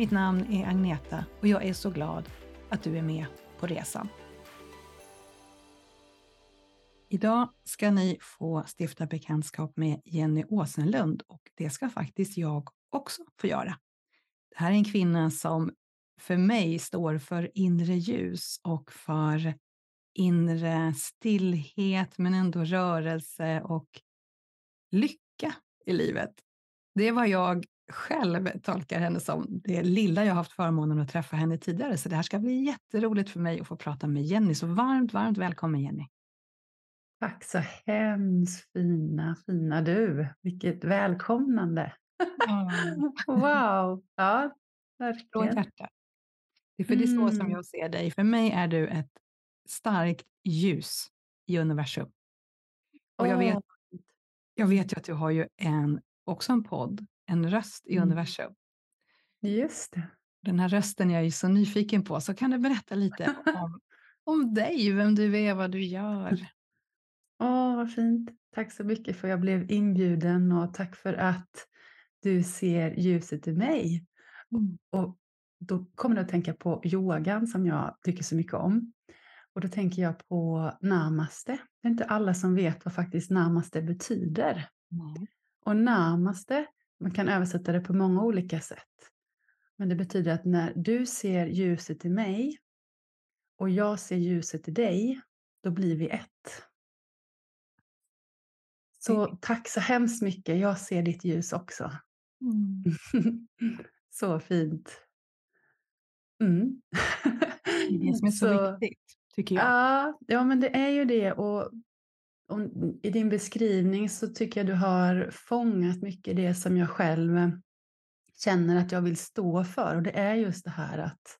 Mitt namn är Agneta och jag är så glad att du är med på resan. Idag ska ni få stifta bekantskap med Jenny Åsenlund och det ska faktiskt jag också få göra. Det här är en kvinna som för mig står för inre ljus och för inre stillhet men ändå rörelse och lycka i livet. Det är vad jag själv tolkar henne som, det lilla jag haft förmånen att träffa henne tidigare. Så det här ska bli jätteroligt för mig att få prata med Jenny. Så varmt, varmt välkommen Jenny. Tack så hemskt fina, fina du. Vilket välkomnande. Mm. wow, ja, verkligen. hjärta. Det är för det är så som mm. jag ser dig. För mig är du ett starkt ljus i universum. Och jag vet, jag vet ju att du har ju en, också en podd, en röst i mm. universum. Just det. Den här rösten jag är så nyfiken på, så kan du berätta lite om, om dig, vem du är, vad du gör? Åh, vad fint. Tack så mycket för att jag blev inbjuden och tack för att du ser ljuset i mig. Mm. Och då kommer du att tänka på yogan som jag tycker så mycket om. Och då tänker jag på namaste. Det är inte alla som vet vad faktiskt namaste betyder. Mm. Och namaste, man kan översätta det på många olika sätt. Men det betyder att när du ser ljuset i mig och jag ser ljuset i dig, då blir vi ett. Så tack så hemskt mycket. Jag ser ditt ljus också. Mm. så fint. Mm. Det är det som är så, så viktigt, tycker jag. Ja, ja, men det är ju det. Och, och, I din beskrivning så tycker jag du har fångat mycket det som jag själv känner att jag vill stå för. Och det är just det här att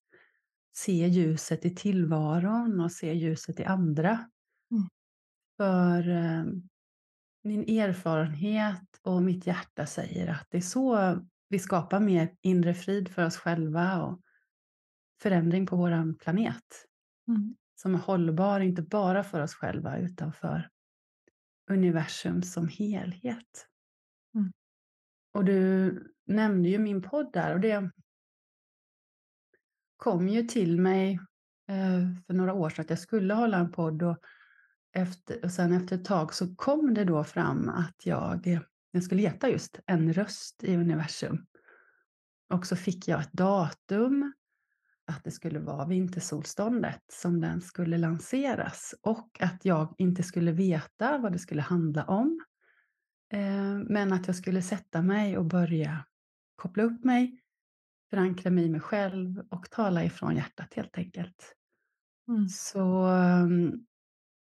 se ljuset i tillvaron och se ljuset i andra. Mm. För eh, min erfarenhet och mitt hjärta säger att det är så vi skapar mer inre frid för oss själva och förändring på vår planet. Mm. Som är hållbar, inte bara för oss själva utan för universum som helhet. Mm. Och du nämnde ju min podd där och det kom ju till mig eh, för några år sedan att jag skulle hålla en podd och efter, och sen efter ett tag så kom det då fram att jag, jag skulle heta just En röst i universum. Och så fick jag ett datum, att det skulle vara vintersolståndet som den skulle lanseras och att jag inte skulle veta vad det skulle handla om. Eh, men att jag skulle sätta mig och börja koppla upp mig, förankra mig i mig själv och tala ifrån hjärtat helt enkelt. Mm. Så ehm,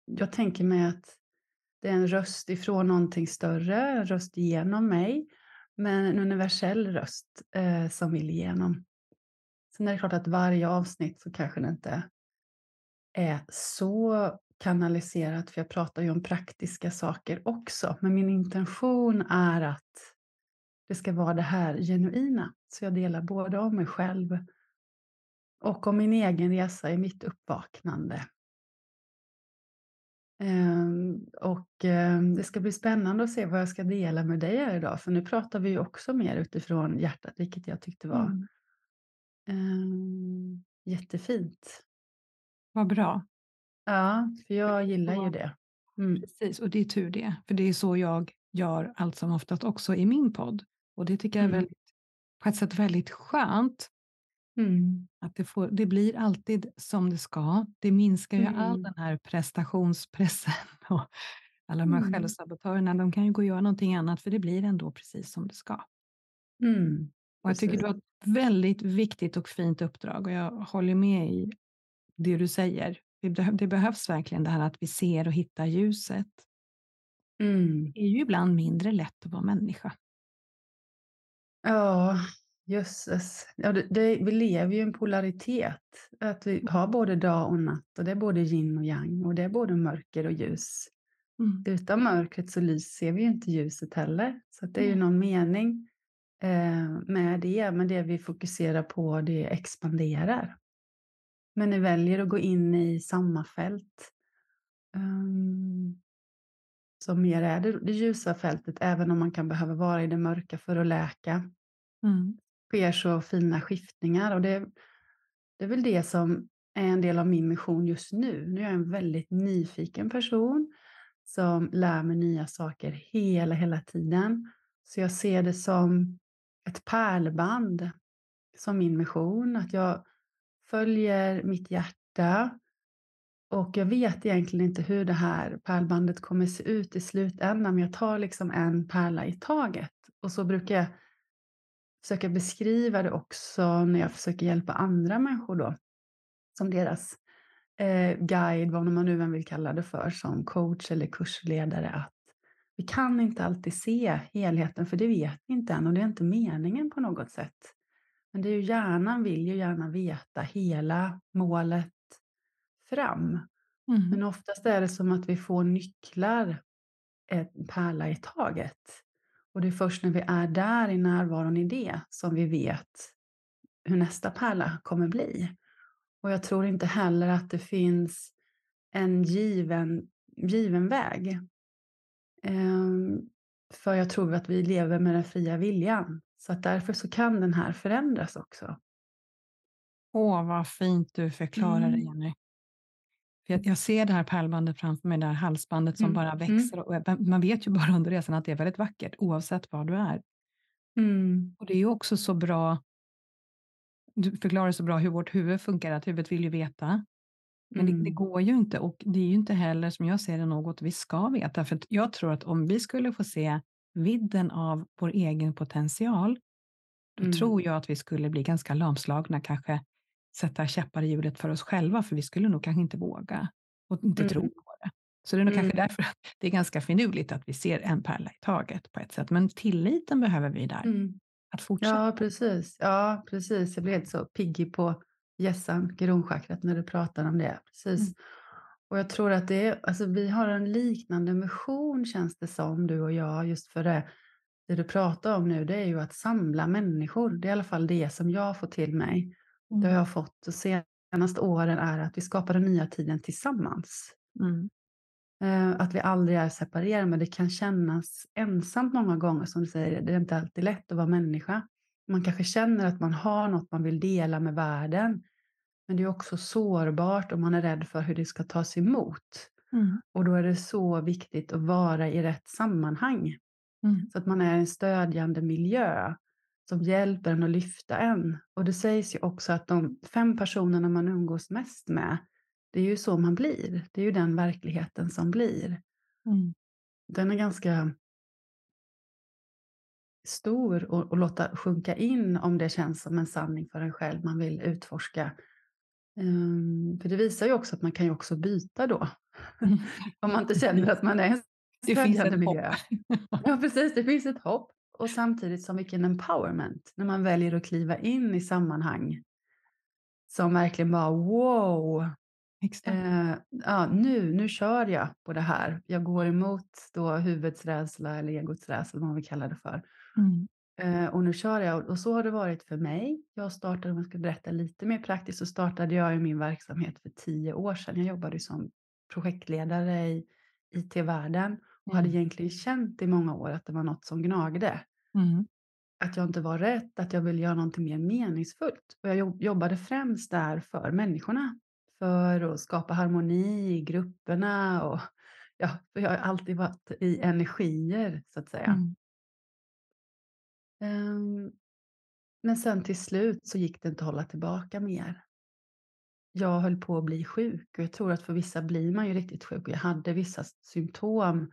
jag tänker mig att det är en röst ifrån någonting större, en röst genom mig, men en universell röst eh, som vill igenom. Sen är det klart att varje avsnitt så kanske det inte är så kanaliserat, för jag pratar ju om praktiska saker också, men min intention är att det ska vara det här genuina. Så jag delar både om mig själv och om min egen resa i mitt uppvaknande. Ehm, och ehm, det ska bli spännande att se vad jag ska dela med dig här idag, för nu pratar vi ju också mer utifrån hjärtat, vilket jag tyckte var mm um, jättefint. Vad bra. Ja, för jag gillar ju det. Mm. Precis, och det är tur det, för det är så jag gör allt som oftast också i min podd. Och det tycker jag är mm. väldigt, på ett sätt väldigt skönt, Mm. Att det, får, det blir alltid som det ska. Det minskar ju all Mm. den här prestationspressen och alla de här Mm. självsabotörerna. De kan ju gå och göra någonting annat för det blir ändå precis som det ska. Mm. Och jag tycker du har väldigt viktigt och fint uppdrag och jag håller med i det du säger. Det, behö- det behövs verkligen det här att vi ser och hittar ljuset. Mm. Det är ju ibland mindre lätt att vara människa. Ja, jösses. Ja, det, det, vi lever ju i en polaritet. Att vi har både dag och natt och det är både yin och yang och det är både mörker och ljus. Mm. Utan mörkret så ser vi ju inte ljuset heller. Så det är ju någon mening med det. Men det vi fokuserar på det expanderar. Men ni väljer att gå in i samma fält. Um, så mer är det, det ljusa fältet även om man kan behöva vara i det mörka för att läka. Mm. sker så fina skiftningar och det, det är väl det som är en del av min mission just nu. Nu är jag en väldigt nyfiken person som lär mig nya saker hela, hela tiden. Så jag ser det som ett pärlband som min mission, att jag följer mitt hjärta och jag vet egentligen inte hur det här pärlbandet kommer se ut i slutändan, men jag tar liksom en pärla i taget. Och så brukar jag försöka beskriva det också när jag försöker hjälpa andra människor då, som deras eh, guide, vad man nu än vill kalla det för, som coach eller kursledare, att vi kan inte alltid se helheten, för det vet vi inte än och det är inte meningen på något sätt. Men det är ju hjärnan vill ju gärna veta hela målet fram. Mm. Men oftast är det som att vi får nycklar, en pärla i taget. Och det är först när vi är där i närvaron i det som vi vet hur nästa pärla kommer bli. Och jag tror inte heller att det finns en given, given väg. Ehm, för jag tror att vi lever med den fria viljan. Så att därför så kan den här förändras också. Åh, vad fint du förklarar det, Mm. Jenny. Jag, jag ser det här pärlbandet framför mig, det här halsbandet som Mm. bara Mm. växer. Och man vet ju bara under resan att det är väldigt vackert, oavsett var du är. Mm. Och det är ju också så bra, du förklarar så bra hur vårt huvud funkar, att huvudet vill ju veta. Men det, det Mm. går ju inte och det är ju inte heller som jag ser det något vi ska veta. För jag tror att om vi skulle få se vidden av vår egen potential, då Mm. tror jag att vi skulle bli ganska lamslagna, kanske sätta käppar i hjulet för oss själva, för vi skulle nog kanske inte våga och inte Mm. tro på det. Så det är nog kanske Mm. därför att det är ganska finurligt att vi ser en pärla i taget på ett sätt. Men tilliten behöver vi där, Mm. att fortsätta. Ja, precis. Ja, precis. Jag blev helt så piggig på gässan, kronchakrat, när du pratar om det. Precis. Mm. Och jag tror att det är, alltså vi har en liknande mission känns det som, du och jag, just för det. Det du pratar om nu, det är ju att samla människor. Det är i alla fall det som jag får till mig. Det har Mm. jag fått de senaste åren är att vi skapar den nya tiden tillsammans. Mm. Eh, Att vi aldrig är separerade, men det kan kännas ensamt många gånger. Som du säger, det är inte alltid lätt att vara människa. Man kanske känner att man har något man vill dela med världen. Men det är också sårbart och man är rädd för hur det ska tas emot. Mm. Och då är det så viktigt att vara i rätt sammanhang. Mm. Så att man är i en stödjande miljö som hjälper en att lyfta en. Och det sägs ju också att de fem personerna man umgås mest med, det är ju så man blir. Det är ju den verkligheten som blir. Mm. Den är ganska stor och, och låta sjunka in om det känns som en sanning för en själv man vill utforska. Ehm, för det visar ju också att man kan ju också byta då. Om man inte känner att man är en Det finns ett hopp. miljö. Ja, precis. Det finns ett hopp. Och samtidigt som vilken empowerment när man väljer att kliva in i sammanhang som verkligen bara wow, eh, ja, nu, nu kör jag på det här. Jag går emot då huvudets rädsla eller egots rädsla, vad man vill kalla det för. Mm. Eh, och nu kör jag och så har det varit för mig. Jag startade, om jag ska berätta lite mer praktiskt, så startade jag ju min verksamhet för tio år sedan. Jag jobbade som projektledare i IT-världen och hade Mm. egentligen känt i många år att det var något som gnagde. Mm. Att jag inte var rätt, att jag ville göra någonting mer meningsfullt. Och jag jobb- jobbade främst där för människorna. För att skapa harmoni i grupperna och ja, för jag har alltid varit i energier så att säga. Mm. Ehm, Men sen till slut så gick det inte att hålla tillbaka mer. Jag höll på att bli sjuk och jag tror att för vissa blir man ju riktigt sjuk och jag hade vissa symptom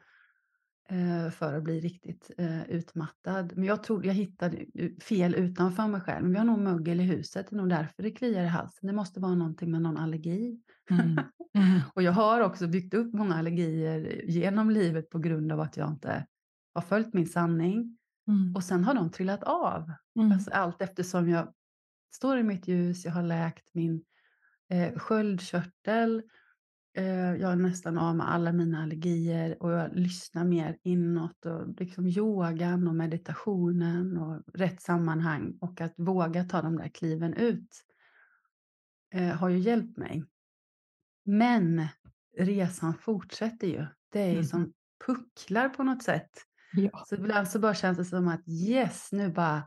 eh, för att bli riktigt eh, utmattad. Men jag tror jag hittade fel utanför mig själv. Men vi har nog mögel i huset, det är nog därför det kliar i halsen. Det måste vara någonting med någon allergi. Mm. Mm. och jag har också byggt upp många allergier genom livet på grund av att jag inte har följt min sanning. Mm. Och sen har de trillat av. Mm. Alltså allt eftersom jag står i mitt ljus, jag har läkt min eh, sköldkörtel, eh, jag är nästan av med alla mina allergier och jag lyssnar mer inåt och liksom yogan och meditationen och rätt sammanhang och att våga ta de där kliven ut eh, har ju hjälpt mig. Men resan fortsätter ju. Det är Mhm. som pucklar på något sätt. Ja. Så ibland så bara känns det som att yes, nu bara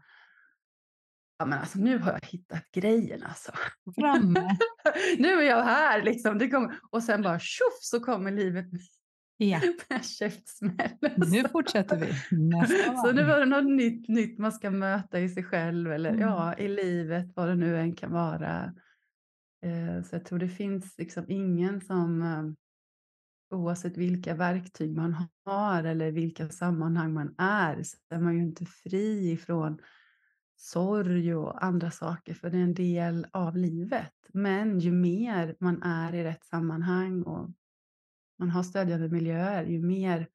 Ja men alltså nu har jag hittat grejen alltså. Framme. nu är jag här liksom. Det kommer, och sen bara tjoff så kommer livet Ja. med en käftsmäll. Nu fortsätter vi. Nästa Så nu var det något nytt, nytt man ska möta i sig själv eller Mm. ja, i livet, vad det nu än kan vara. Eh, Så jag tror det finns liksom ingen som, eh, oavsett vilka verktyg man har eller vilka sammanhang man är, så är man ju inte fri ifrån sorg och andra saker, för det är en del av livet. Men ju mer man är i rätt sammanhang och man har stödjande miljöer, ju mer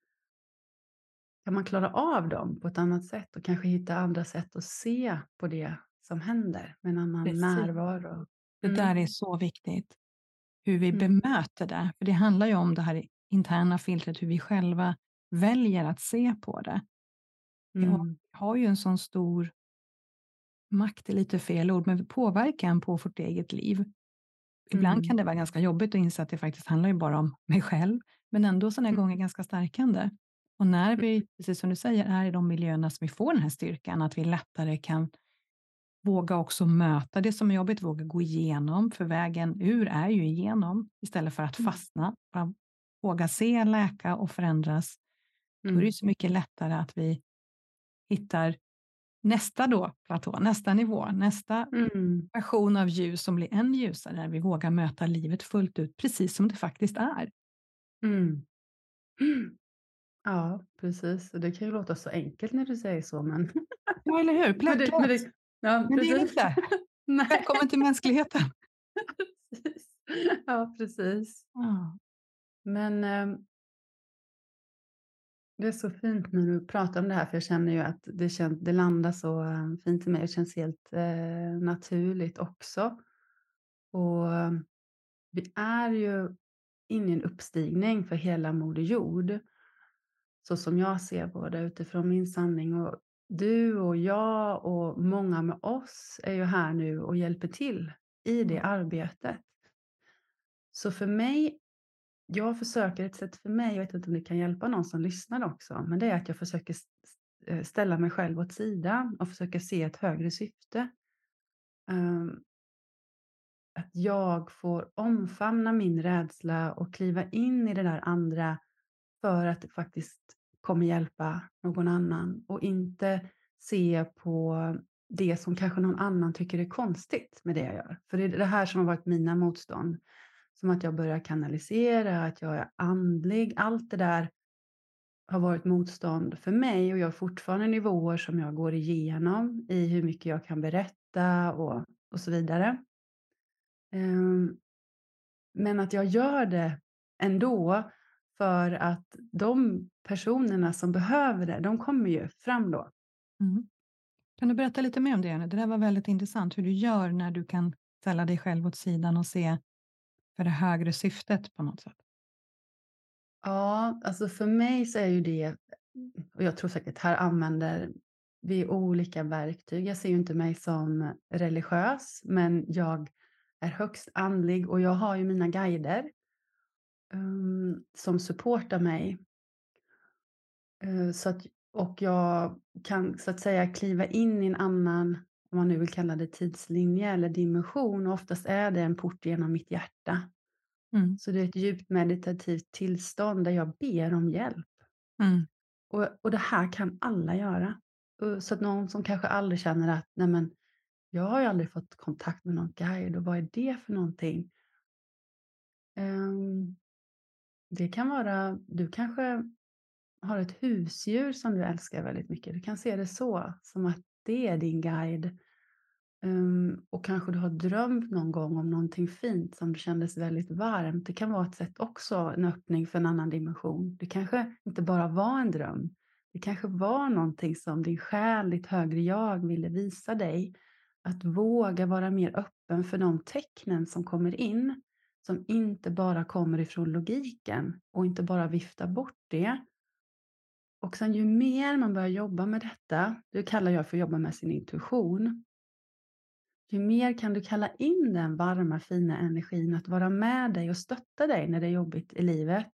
kan man klara av dem på ett annat sätt och kanske hitta andra sätt att se på det som händer med en annan Precis. närvaro. Det Mm. där är så viktigt. Hur vi Mm. bemöter det. För det handlar ju om det här interna filtret, hur vi själva väljer att se på det. Vi har, Mm. har ju en sån stor makt, är lite fel ord, men påverkan på vårt eget liv. Ibland Mm. kan det vara ganska jobbigt att inse att det faktiskt handlar ju bara om mig själv, men ändå sådana här Mm. gånger ganska stärkande. Och när vi, precis som du säger, är i de miljöerna som vi får den här styrkan, att vi lättare kan våga också möta det som är jobbigt, våga gå igenom, för vägen ur är ju igenom, istället för att Mm. fastna. Bara våga se, läka och förändras. Då är det Mm. så mycket lättare att vi hittar nästa då, platå, nästa nivå, nästa Mm. version av ljus som blir än ljusare, när vi vågar möta livet fullt ut, precis som det faktiskt är. Mm. Ja, precis. Och det kan ju låta så enkelt när du säger så, men... Ja, eller hur? men, det, men, det, ja, Men det är inte. Nej, Välkommen till mänskligheten. precis. Ja, precis. Ja. Men ehm, det är så fint när du pratar om det här, för jag känner ju att det, känns, det landar så eh, fint i mig. Det känns helt eh, naturligt också. Och eh, vi är ju inne i en uppstigning för hela Moder Jord. Så som jag ser på det utifrån min sanning. Och du och jag och många med oss är ju här nu och hjälper till i det arbetet. Så för mig, jag försöker, ett sätt för mig, jag vet inte om det kan hjälpa någon som lyssnar också, men det är att jag försöker eh, ställa mig själv åt sidan och försöka se ett högre syfte. Ehm, att jag får omfamna min rädsla och kliva in i det där andra för att faktiskt kommer hjälpa någon annan och inte se på det som kanske någon annan tycker är konstigt med det jag gör. För det är det här som har varit mina motstånd. Som att jag börjar kanalisera, att jag är andlig. Allt det där har varit motstånd för mig och jag har fortfarande nivåer som jag går igenom i hur mycket jag kan berätta och, och så vidare. Um, men att jag gör det ändå för att de personerna som behöver det, de kommer ju fram då. Mm. Kan du berätta lite mer om det? nu? Det där var väldigt intressant, hur du gör när du kan ställa dig själv åt sidan och se för det högre syftet på något sätt. Ja, alltså för mig så är ju det, och jag tror säkert här använder vi olika verktyg. Jag ser ju inte mig som religiös, men jag är högst andlig och jag har ju mina guider um, som supportar mig. Eh, så att, och jag kan så att säga kliva in i en annan, om man nu vill kalla det tidslinje eller dimension. Och oftast är det en port genom mitt hjärta. Mm. Så det är ett djupt meditativt tillstånd där jag ber om hjälp. Mm. Och, och det här kan alla göra. Så att någon som kanske aldrig känner att Nej, men, jag har ju aldrig fått kontakt med någon guide och vad är det för någonting? Ehm, det kan vara, du kanske har ett husdjur som du älskar väldigt mycket. Du kan se det så, som att det är din guide. Um, och kanske du har drömt någon gång om någonting fint som kändes väldigt varmt. Det kan vara ett sätt också, en öppning för en annan dimension. Det kanske inte bara var en dröm. Det kanske var någonting som din själ, ditt högre jag ville visa dig. Att våga vara mer öppen för de tecknen som kommer in. Som inte bara kommer ifrån logiken och inte bara vifta bort det och sen ju mer man börjar jobba med detta, det kallar jag för att jobba med sin intuition. Ju mer kan du kalla in den varma fina energin att vara med dig och stötta dig när det är jobbigt i livet.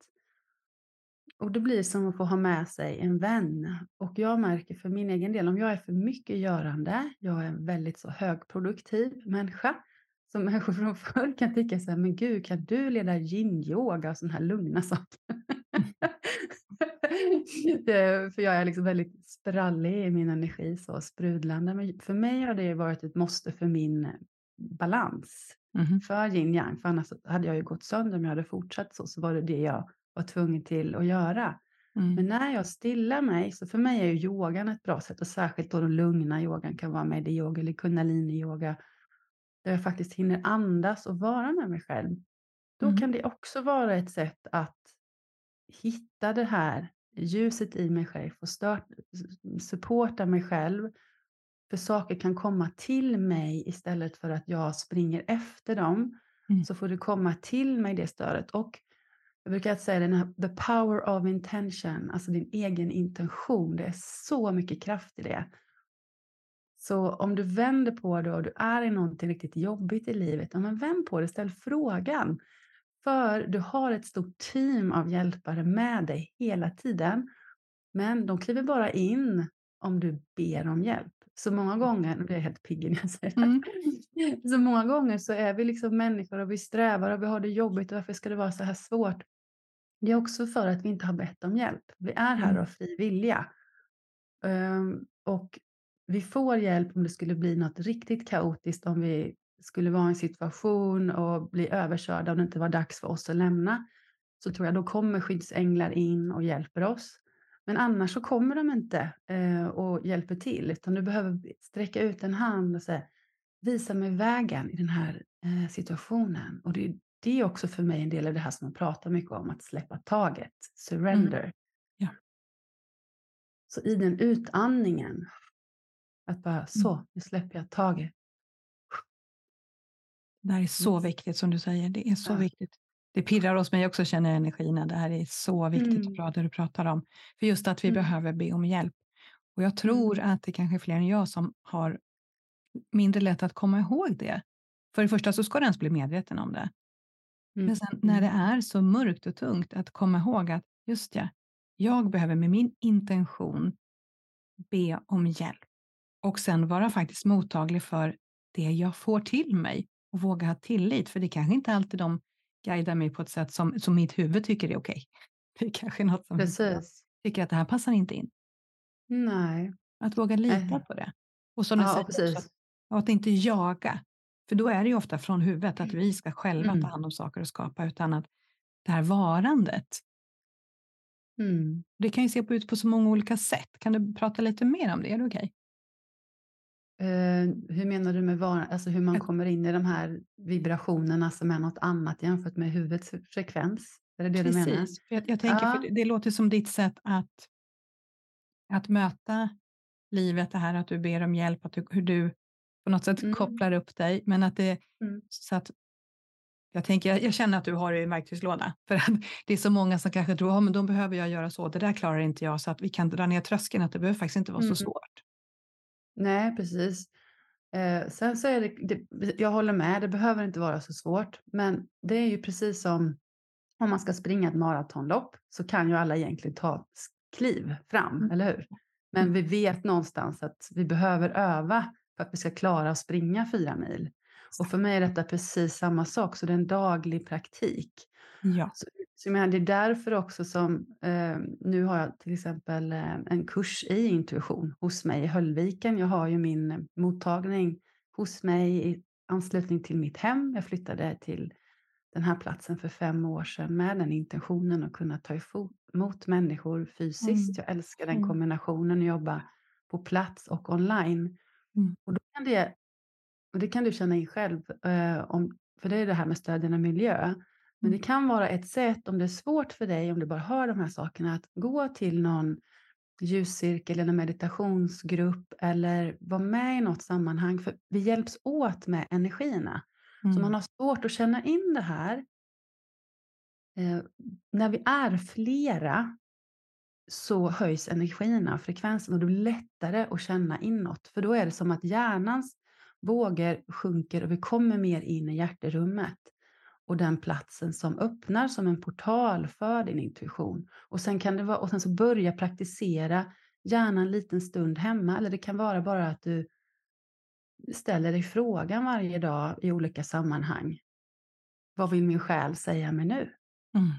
Och det blir som att få ha med sig en vän. Och jag märker för min egen del, om jag är för mycket görande, jag är en väldigt så högproduktiv människa, som människor från förr kan tycka så här, men gud, kan du leda yin-yoga och sådana här lugna saker? för jag är liksom väldigt sprallig i min energi, så sprudlande. Men för mig har det varit ett måste för min balans. Mm. För yin yang, för annars hade jag ju gått sönder om jag hade fortsatt så, så var det det jag var tvungen till att göra. Mm. Men när jag stillar mig, så för mig är ju yogan ett bra sätt och särskilt då den lugna yogan kan vara med i yoga eller kundalini-yoga där jag faktiskt hinner andas och vara med mig själv. Då mm. kan det också vara ett sätt att hitta det här ljuset i mig själv och start, supporta mig själv. För saker kan komma till mig istället för att jag springer efter dem. Mm. Så får det komma till mig det stödet. Och jag brukar säga den här, the power of intention, alltså din egen intention. Det är så mycket kraft i det. Så om du vänder på det och du är i någonting riktigt jobbigt i livet, ja, men vänd på det, ställ frågan. För du har ett stort team av hjälpare med dig hela tiden. Men de kliver bara in om du ber om hjälp. Så många mm. gånger, nu blir jag helt pigg när jag säger det, mm. så många gånger så är vi liksom människor och vi strävar och vi har det jobbigt och varför ska det vara så här svårt? Det är också för att vi inte har bett om hjälp. Vi är här mm. av fri vilja. Um, och vi får hjälp om det skulle bli något riktigt kaotiskt, om vi skulle vara i en situation och bli överkörda och det inte var dags för oss att lämna, så tror jag då kommer skyddsänglar in och hjälper oss. Men annars så kommer de inte eh, och hjälper till, utan du behöver sträcka ut en hand och säga visa mig vägen i den här eh, situationen. Och det, det är också för mig en del av det här som man pratar mycket om, att släppa taget, surrender. Mm. Ja. Så i den utandningen, att bara så, mm. nu släpper jag taget. Det här är så mm. viktigt som du säger. Det är så ja. viktigt. Det pirrar hos mig också, känner energin. Det här är så viktigt mm. och bra det du pratar om. För just att vi mm. behöver be om hjälp. Och jag tror mm. att det kanske är fler än jag som har mindre lätt att komma ihåg det. För det första så ska du ens bli medveten om det. Men mm. sen när det är så mörkt och tungt att komma ihåg att just ja, jag behöver med min intention be om hjälp och sen vara faktiskt mottaglig för det jag får till mig och våga ha tillit, för det kanske inte alltid de guidar mig på ett sätt som, som mitt huvud tycker är okej. Det är kanske något som Precis. tycker att det här passar inte in. Nej. Att våga lita på det. Och som ja, säger, också, att inte jaga. För då är det ju ofta från huvudet att vi ska själva mm. ta hand om saker och skapa, utan att det här varandet. Mm. Det kan ju se ut på så många olika sätt. Kan du prata lite mer om det? Är det okej? Okay? Eh, hur menar du med var, alltså hur man kommer in i de här vibrationerna som är något annat jämfört med huvudets frekvens? Är det det Precis. du menar? Jag, jag tänker, ja. det, låter som ditt sätt att, att möta livet, det här att du ber om hjälp, att du, hur du på något sätt mm. kopplar upp dig, men att det mm. så att jag, tänker, jag, jag, känner att du har det i en verktygslåda, för att det är så många som kanske tror, att oh, då behöver jag göra så, det där klarar inte jag, så att vi kan dra ner tröskeln, att det behöver faktiskt inte vara mm. så svårt. Nej, precis. Eh, sen så är det, det, jag håller med, det behöver inte vara så svårt, men det är ju precis som om man ska springa ett maratonlopp så kan ju alla egentligen ta kliv fram, mm. eller hur? Men mm. vi vet någonstans att vi behöver öva för att vi ska klara att springa fyra mil. Och för mig är detta precis samma sak, så det är en daglig praktik. Ja. Så, så menar, det är därför också som eh, nu har jag till exempel eh, en kurs i intuition hos mig i Höllviken. Jag har ju min mottagning hos mig i anslutning till mitt hem. Jag flyttade till den här platsen för fem år sedan med den intentionen att kunna ta emot människor fysiskt. Mm. Jag älskar den Mm. kombinationen att jobba på plats och online. Mm. Och, då kan det, och det kan du känna in själv, eh, om, för det är det här med stödjande miljö. Men det Mm. kan vara ett sätt, om det är svårt för dig, om du bara hör de här sakerna, att gå till någon ljuscirkel eller meditationsgrupp eller vara med i något sammanhang. För vi hjälps åt med energierna. Så Mm. man har svårt att känna in det här. Eh, när vi är flera så höjs energierna, frekvensen och det blir lättare att känna inåt. För då är det som att hjärnans vågor sjunker och vi kommer mer in i hjärterummet och den platsen som öppnar som en portal för din intuition. Och sen kan det vara, och sen så börja praktisera gärna en liten stund hemma eller det kan vara bara att du ställer dig frågan varje dag i olika sammanhang. Vad vill min själ säga mig nu? Mm.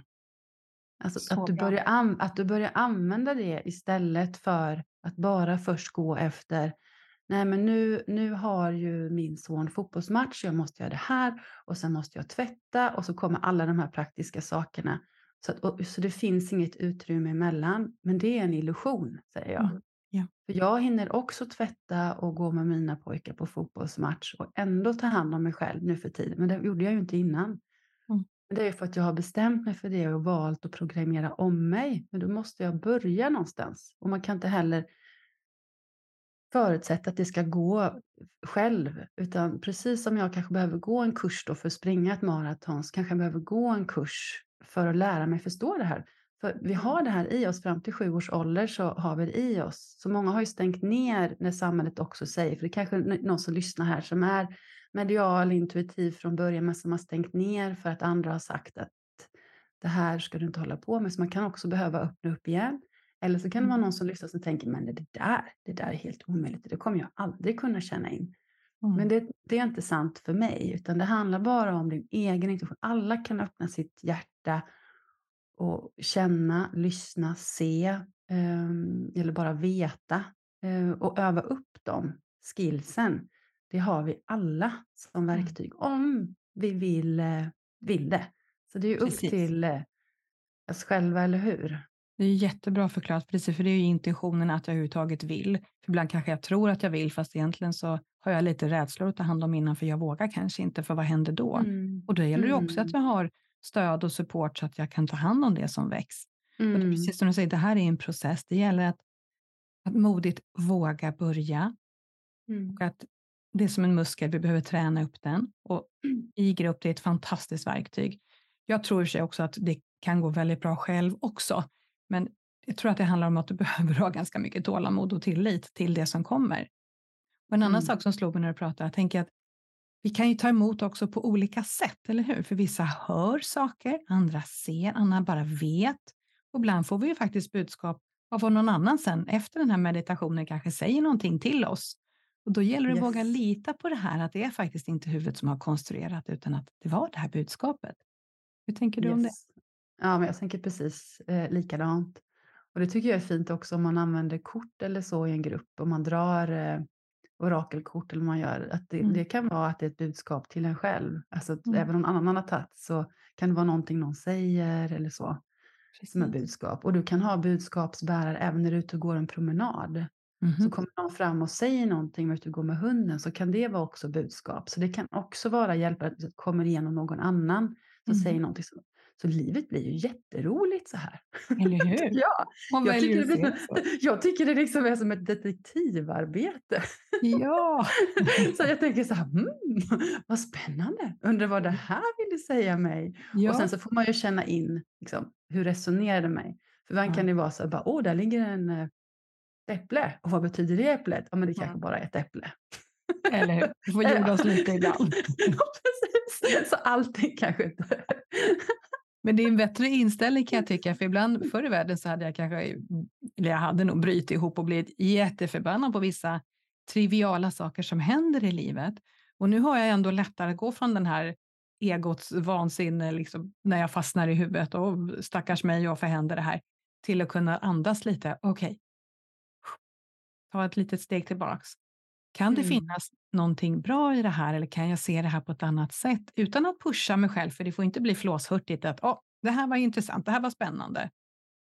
Alltså Så att du, börjar att du börjar använda det istället för att bara först gå efter Nej, men nu, nu har ju min son fotbollsmatch, jag måste göra det här och sen måste jag tvätta och så kommer alla de här praktiska sakerna. Så, att, och, så det finns inget utrymme emellan, men det är en illusion, säger jag. Mm, ja. För jag hinner också tvätta och gå med mina pojkar på fotbollsmatch och ändå ta hand om mig själv nu för tiden, men det gjorde jag ju inte innan. Mm. Det är för att jag har bestämt mig för det och valt att programmera om mig. Men då måste jag börja någonstans. Och man kan inte heller förutsätta att det ska gå själv. Utan precis som jag kanske behöver gå en kurs då för att springa ett maraton så kanske jag behöver gå en kurs för att lära mig förstå det här. För vi har det här i oss fram till sju års ålder så har vi det i oss. Så många har ju stängt ner när samhället också säger, för det är kanske är någon som lyssnar här som är medial, intuitiv från början men som har stängt ner för att andra har sagt att det här ska du inte hålla på med. Så man kan också behöva öppna upp igen. Eller så kan det vara Mm. någon som lyssnar som tänker, men det där, det där är helt omöjligt, det kommer jag aldrig kunna känna in. Mm. Men det, det är inte sant för mig, utan det handlar bara om din egen intuition. Alla kan öppna sitt hjärta och känna, lyssna, se ehm, eller bara veta eh, och öva upp de skillsen. Det har vi alla som Mm. verktyg om vi vill, eh, vill det. Så det är ju upp Precis. till eh, oss själva, eller hur? Det är jättebra förklarat, precis, för det är ju intentionen att jag överhuvudtaget vill. För ibland kanske jag tror att jag vill, fast egentligen så har jag lite rädslor att ta hand om innan, för jag vågar kanske inte, för vad händer då? Mm. Och då gäller det också Mm. att jag har stöd och support så att jag kan ta hand om det som väcks. Och det Mm. precis som du säger, det här är en process. Det gäller att, att modigt våga börja Mm. och att det är som en muskel, vi behöver träna upp den. Och i grupp, det är ett fantastiskt verktyg. Jag tror i och för sig också att det kan gå väldigt bra själv också, men jag tror att det handlar om att du behöver ha ganska mycket tålamod och tillit till det som kommer. Och en annan Mm. sak som slog mig när du pratade, jag tänker att vi kan ju ta emot också på olika sätt, eller hur? För vissa hör saker, andra ser, andra bara vet. Och ibland får vi ju faktiskt budskap av vad någon annan sen efter den här meditationen kanske säger någonting till oss. Och då gäller det att våga Yes. lita på det här, att det är faktiskt inte huvudet som har konstruerat, utan att det var det här budskapet. Hur tänker du om det? Ja, men jag tänker precis eh, likadant. Och det tycker jag är fint också om man använder kort eller så i en grupp. Om man drar eh, orakelkort eller man gör. Att det, Mm. det kan vara att det är ett budskap till en själv. Alltså Mm. även om någon annan har tagit så kan det vara någonting någon säger eller så. Som är Precis. budskap. Och du kan ha budskapsbärare även när du är ute och går en promenad. Så Mhm. kommer någon fram och säger någonting att du går med hunden så kan det vara också budskap. Så det kan också vara hjälp att det kommer igenom någon annan som Mhm. säger någonting. Så, så livet blir ju jätteroligt så här. Eller hur? ja, Man jag tycker, det blir, jag tycker det liksom är som ett detektivarbete. Ja, så jag tänker så här, hmm, vad spännande, undrar vad det här ville säga mig. ja. Och sen så får man ju känna in, liksom, hur resonerar det mig? För ibland Ja. kan det vara så här, bara, åh, där ligger en eh, äpple. Och vad betyder det äpplet? Ja, men det Ja. kanske bara är ett äpple. eller hur? Vi får jorda oss lite ibland. ja, precis. Så allting kanske inte... Men det är en bättre inställning kan jag tycka, för ibland förr i världen så hade jag kanske, eller jag hade nog brutit ihop och blivit jätteförbannad på vissa triviala saker som händer i livet. Och nu har jag ändå lättare att gå från den här egots vansinne, liksom, när jag fastnar i huvudet och stackars mig, varför händer det här? Till att kunna andas lite, okej. Ta ett litet steg tillbaks. Kan det Mm. finnas någonting bra i det här eller kan jag se det här på ett annat sätt utan att pusha mig själv? För det får inte bli flåshurtigt att "Åh, det här var intressant, det här var spännande.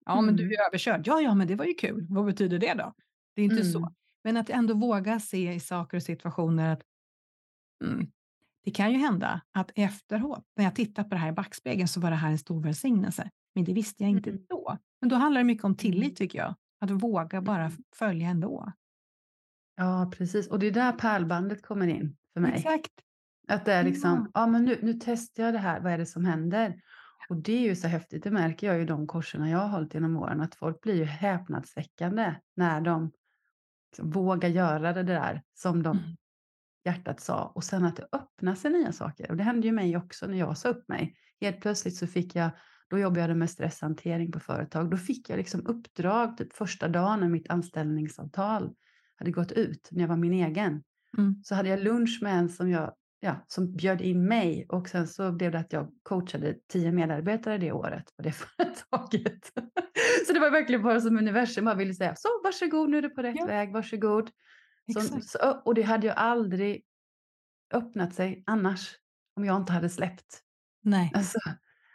Ja, men du Mm. är överkörd. Ja, ja, men det var ju kul. Vad betyder det då? Det är inte så. Mm. Men att ändå våga se i saker och situationer att mm, det kan ju hända att efteråt, när jag tittar på det här i backspegeln, så var det här en stor välsignelse. Men det visste jag inte Mm. då. Men då handlar det mycket om Mm. tillit tycker jag. Att våga bara Mm. följa ändå. Ja, precis. Och det är där pärlbandet kommer in för mig. Exakt. Att det är liksom, Ja. ja men nu, nu testar jag det här, vad är det som händer? Och det är ju så häftigt, det märker jag ju i de kurserna jag har hållit genom åren, att folk blir ju häpnadsväckande när de liksom vågar göra det där som de Mm. hjärtat sa och sen att det öppnar sig nya saker. Och det hände ju mig också när jag sa upp mig. Helt plötsligt så fick jag, då jobbade jag med stresshantering på företag, då fick jag liksom uppdrag typ första dagen när mitt anställningsavtal hade gått ut, när jag var min egen. Mm. Så hade jag lunch med en som, jag, ja, som bjöd in mig och sen så blev det att jag coachade tio medarbetare det året på det företaget. så det var verkligen bara som universum bara ville säga, så varsågod, nu är du på rätt Ja. väg, varsågod. Så, så, och det hade ju aldrig öppnat sig annars om jag inte hade släppt. Nej, Alltså,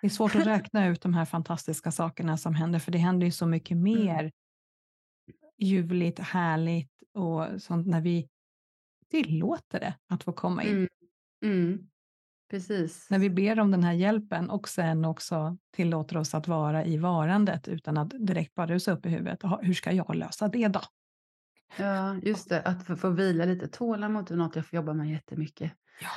det är svårt att räkna ut de här fantastiska sakerna som händer, för det händer ju så mycket mer ljuvligt, härligt och sånt när vi tillåter det att få komma in. mm, mm, precis. När vi ber om den här hjälpen och sen också tillåter oss att vara i varandet utan att direkt bara rusa upp i huvudet. "Jaha, Hur ska jag lösa det då? Ja, just det, att få, få vila lite. Tålamod är något jag får jobba med jättemycket. Ja,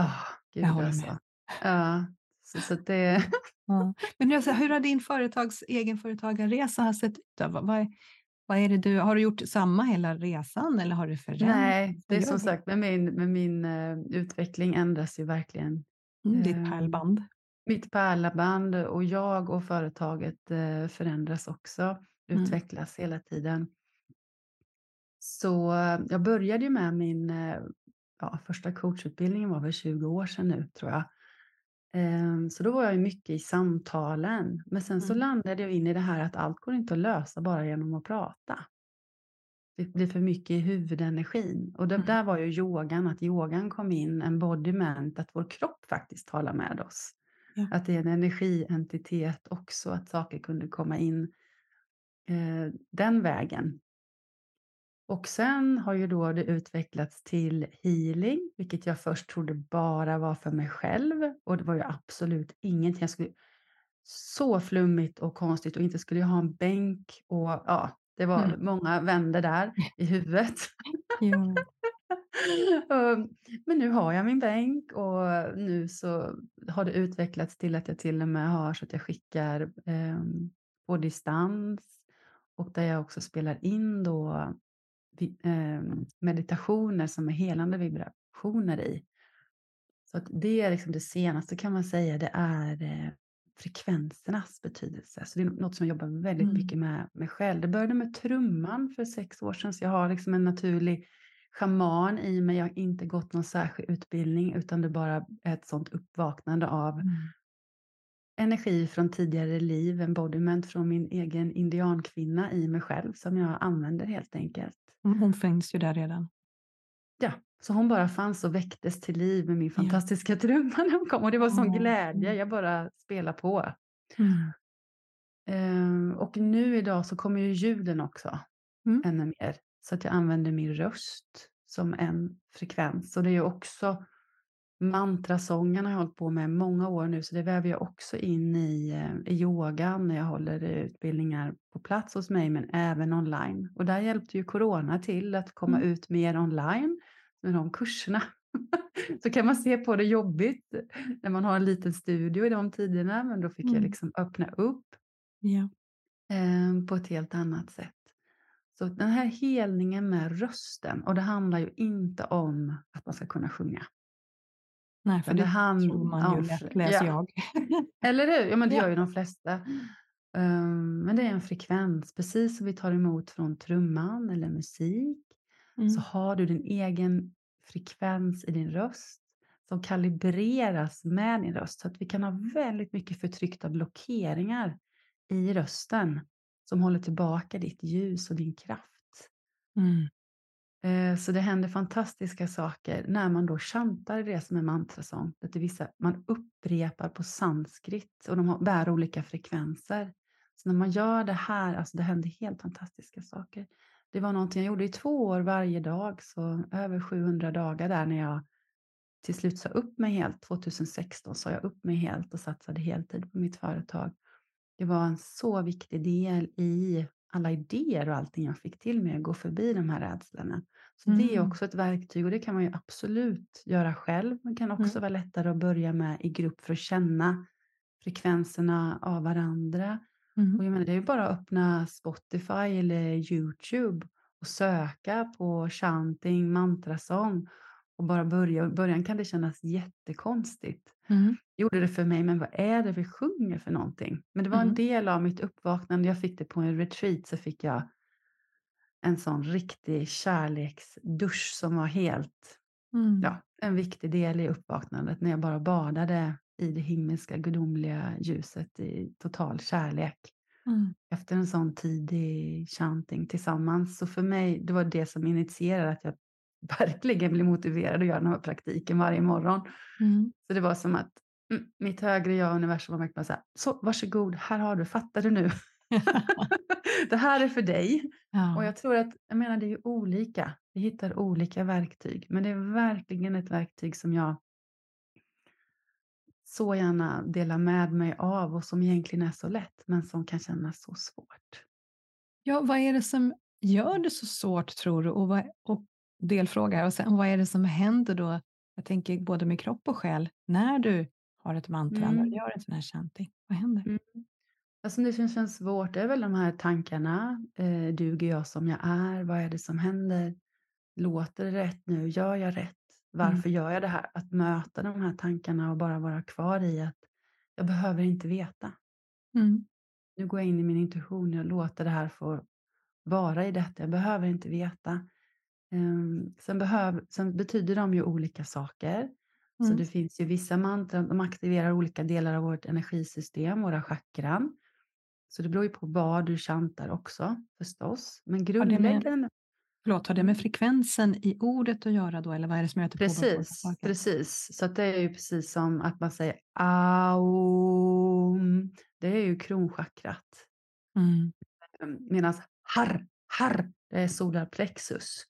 Ah, gud Jag håller alltså. med. Ja, så, så det... Ja. Men alltså, hur har din företags, egenföretagarresa sett ut? Vad, vad, vad är det du, har du gjort samma hela resan eller har du förändrat? Nej, det är som sagt med min, med min eh, utveckling ändras ju verkligen. Mm, ditt ehm, pärlband. Mitt pärlaband och jag och företaget eh, förändras också, Mm. utvecklas hela tiden. Så eh, jag började ju med min eh, ja, första coachutbildning var väl 20 år sedan nu tror jag. Ehm, Så då var jag mycket i samtalen. Men sen så Mm. landade jag in i det här att allt går inte att lösa bara genom att prata. Det blir för mycket i huvudenergin. Och det Mm. där var ju yogan, att yogan kom in, embodiment, att vår kropp faktiskt talar med oss. Ja. Att det är en energientitet också, att saker kunde komma in eh, den vägen. Och sen har ju då det utvecklats till healing, vilket jag först trodde bara var för mig själv. Och det var ju absolut ingenting. Jag skulle, så flummigt och konstigt och inte skulle jag ha en bänk och ja, det var Mm. många vänder där i huvudet. Um, Men nu har jag min bänk och nu så har det utvecklats till att jag till och med har så att jag skickar ehm, på distans och där jag också spelar in då ehm, meditationer som är helande vibrationer i. Så att det är liksom det senaste kan man säga, det är eh, frekvensernas betydelse. Så det är något som jag jobbar väldigt Mm. mycket med mig själv. Det började med trumman för sex år sedan, så jag har liksom en naturlig schaman i mig. Jag har inte gått någon särskild utbildning, utan det bara är ett sånt uppvaknande av Mm. Energi från tidigare liv, embodiment från min egen indiankvinna i mig själv som jag använder helt enkelt. Mm, Hon finns ju där redan. Ja, så hon bara fanns och väcktes till liv med min Ja. fantastiska trumma när hon kom och det var sån Ja, glädje, jag bara spelar på. Mm. Ehm, och nu idag så kommer ju ljuden också Mm. ännu mer. Så att jag använder min röst som en frekvens. Och det är ju också mantrasången har jag hållit på med många år nu, så det väver jag också in i, eh, i yogan när jag håller utbildningar på plats hos mig, men även online. Och där hjälpte ju corona till att komma Mm. ut mer online med de kurserna. så kan man se på det jobbigt när man har en liten studio i de tiderna, men då fick jag Mm. liksom öppna upp Ja. eh, på ett helt annat sätt. Så den här helningen med rösten, och det handlar ju inte om att man ska kunna sjunga. Nej, för det det han- tror man ja, ju för- lätt, läser ja. jag. Eller hur? Ja, men det Ja. gör ju de flesta. Ehm, men det är en frekvens, precis som vi tar emot från trumman eller musik, Mm. så har du din egen frekvens i din röst som kalibreras med din röst. Så att vi kan ha väldigt mycket förtryckta blockeringar i rösten som håller tillbaka ditt ljus och din kraft. Mm. Eh, så det händer fantastiska saker när man då chantar det som är mantrasång. Att det vissa, man upprepar på sanskrit och de har, bär olika frekvenser. Så när man gör det här, alltså det händer helt fantastiska saker. Det var någonting jag gjorde i två år varje dag, så över 700 dagar där när jag till slut sa upp mig helt. 2016 sa jag upp mig helt och satsade heltid på mitt företag. Det var en så viktig del i alla idéer och allting jag fick till mig att gå förbi de här rädslorna. Så det är Mm. också ett verktyg och det kan man ju absolut göra själv. Det kan också Mm. vara lättare att börja med i grupp för att känna frekvenserna av varandra. Mm. Och jag menar, det är ju bara att öppna Spotify eller Youtube och söka på chanting, mantrasång och bara börja. I början kan det kännas jättekonstigt. Mm. Gjorde det för mig, men vad är det vi sjunger för någonting? Men det var en Mm. del av mitt uppvaknande. Jag fick det på en retreat så fick jag en sån riktig kärleksdusch som var helt, Mm. ja, en viktig del i uppvaknandet när jag bara badade i det himmelska gudomliga ljuset i total kärlek Mm. efter en sån tidig chanting tillsammans. Så för mig, det var det som initierade att jag verkligen blev motiverad att göra den här praktiken varje morgon. Mm. Så det var som att mm, mitt högre jag och universum var verkligen så här, så varsågod, här har du, fattar du nu? det här är för dig. Och Ja. jag tror att, jag menar det är ju olika, vi hittar olika verktyg, men det är verkligen ett verktyg som jag så gärna delar med mig av och som egentligen är så lätt, men som kan kännas så svårt. ja, vad är det som gör det så svårt tror du? Och, vad, och delfråga och sen vad är det som händer då? Jag tänker både med kropp och själ, när du har ett mantra, när du Mm. gör en sån här chanting. Vad händer? Mm. Som det som känns svårt det är väl de här tankarna. Eh, duger jag som jag är? Vad är det som händer? Låter det rätt nu? Gör jag rätt? Varför gör jag det här? Att möta de här tankarna och bara vara kvar i att jag behöver inte veta. Mm. Nu går jag in i min intuition. Jag låter det här få vara i detta. Jag behöver inte veta. Ehm, sen, behöv, sen betyder de ju olika saker. Så Mm. det finns ju vissa mantran, de aktiverar olika delar av vårt energisystem, våra chakran. Så det beror ju på vad du chantar också förstås. Men grundläggande, Förlåt, har det med frekvensen i ordet att göra då, eller vad är det som gör att det precis, precis. Så det är ju precis som att man säger aum. Det är ju kronchakrat. Mm. Medan harr, harr, det är solarplexus.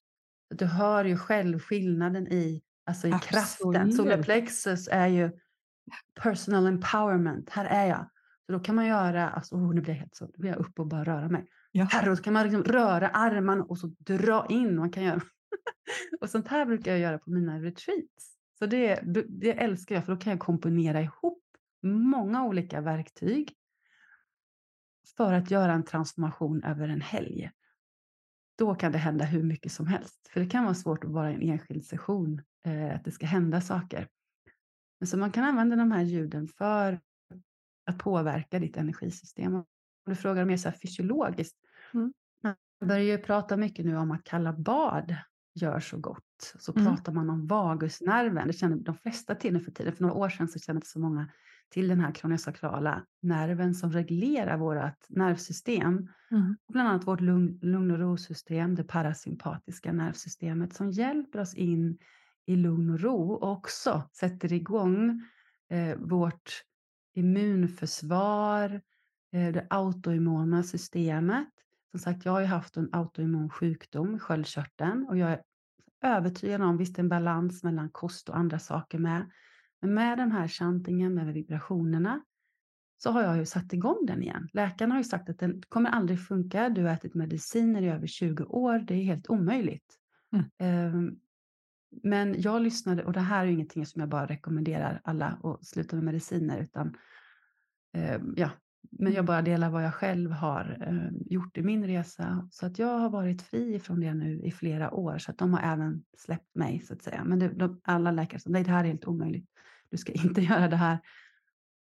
Du hör ju själv skillnaden i, alltså i kraften. Solarplexus är ju personal empowerment. Här är jag. Så då kan man göra, alltså oh, nu blir jag helt så, nu blir jag uppe och bara röra mig. Ja. Här, så kan man liksom röra armarna och så dra in. Man kan göra. och sånt här brukar jag göra på mina retreats. Så det, det älskar jag för då kan jag komponera ihop många olika verktyg för att göra en transformation över en helg. Då kan det hända hur mycket som helst. För det kan vara svårt att vara i en enskild session, eh, att det ska hända saker. Men så man kan använda de här ljuden för att påverka ditt energisystem. Och du frågar mer så här fysiologiskt. Mm. Man börjar ju prata mycket nu om att kalla bad gör så gott. Så Mm. pratar man om vagusnerven. Det känner de flesta till nu för tiden. För några år sedan så kände inte så många till den här kraniosakrala nerven som reglerar vårt nervsystem. Mm. Bland annat vårt lugn, lugn och rosystem, det parasympatiska nervsystemet som hjälper oss in i lugn och ro och också sätter igång eh, vårt immunförsvar, eh, det autoimmuna systemet. Som sagt, jag har ju haft en autoimmun sjukdom i sköldkörteln och jag är övertygad om, visst en balans mellan kost och andra saker med. Men med den här chantingen, med vibrationerna, så har jag ju satt igång den igen. Läkarna har ju sagt att den kommer aldrig funka. Du har ätit mediciner i över 20 år. Det är helt omöjligt. Mm. Um, men jag lyssnade, och det här är ju ingenting som jag bara rekommenderar alla att sluta med mediciner, utan um, ja, men jag bara delar vad jag själv har um, gjort i min resa. Så att jag har varit fri från det nu i flera år, så att de har även släppt mig så att säga. Men det, de, alla läkare sa, nej det här är helt omöjligt. Du ska inte göra det här.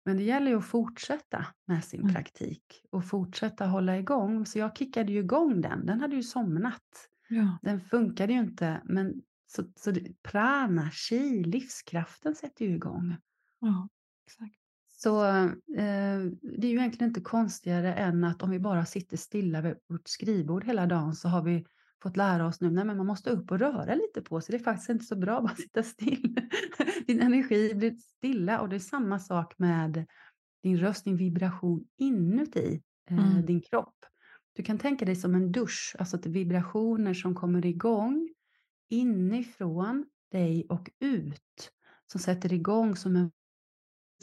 Men det gäller ju att fortsätta med sin Mm. praktik och fortsätta hålla igång. Så jag kickade ju igång den. Den hade ju somnat. Ja. Den funkade ju inte. Men så, så det, prana, chi, livskraften sätter ju igång. ja, exakt. Så eh, det är ju egentligen inte konstigare än att om vi bara sitter stilla vid vårt skrivbord hela dagen så har vi fått lära oss nu, nej men man måste upp och röra lite på sig. Det är faktiskt inte så bra att bara sitta still. Din energi blir stilla och det är samma sak med din röst, din vibration inuti eh, Mm. din kropp. Du kan tänka dig som en dusch, alltså att vibrationer som kommer igång inifrån dig och ut. Som sätter igång som en...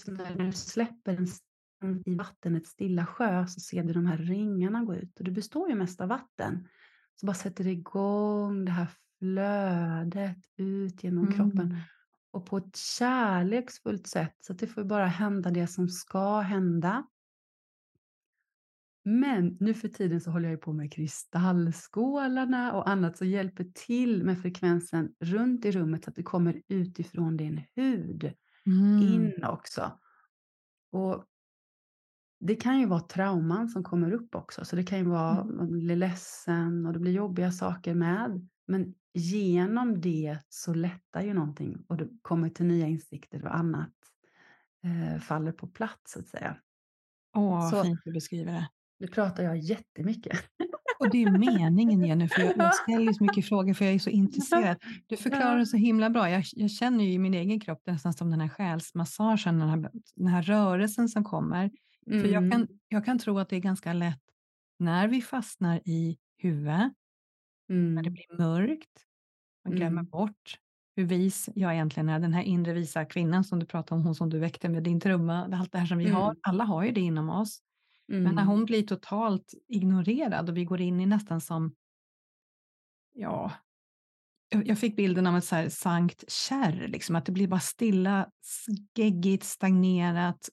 Som när du släpper en i vatten, ett stilla sjö, så ser du de här ringarna gå ut. Och det består ju mest av vatten. Så bara sätter det igång det här flödet ut genom kroppen. Mm. Och på ett kärleksfullt sätt. Så att det får bara hända det som ska hända. Men nu för tiden så håller jag ju på med kristallskålarna och annat som hjälper till med frekvensen runt i rummet så att det kommer utifrån din hud Mm. in också. Och det kan ju vara trauman som kommer upp också, så det kan ju vara Mm. man blir ledsen och det blir jobbiga saker med. Men genom det så lättar ju någonting och det kommer till nya insikter och annat eh, faller på plats så att säga. Åh, vad Så fint du beskriver det. nu pratar jag jättemycket. Och det är meningen Jenny, för jag, jag ställer så mycket frågor för jag är så intresserad. Du förklarar det så himla bra. Jag, jag känner ju i min egen kropp nästan som den här själsmassagen, den här, den här rörelsen som kommer. För jag kan, Mm, jag kan tro att det är ganska lätt när vi fastnar i huvudet, när det mm, blir mörkt, man glömmer mm, bort hur vis jag egentligen är. Den här inre visa kvinnan som du pratade om, hon som du väckte med din trumma, allt det här som vi har, mm, alla har ju det inom oss. Men när mm, hon blir totalt ignorerad och vi går in i nästan som, ja, jag jag fick bilden av ett så här sankt kärr, liksom, att det blir bara stilla, geggigt, stagnerat,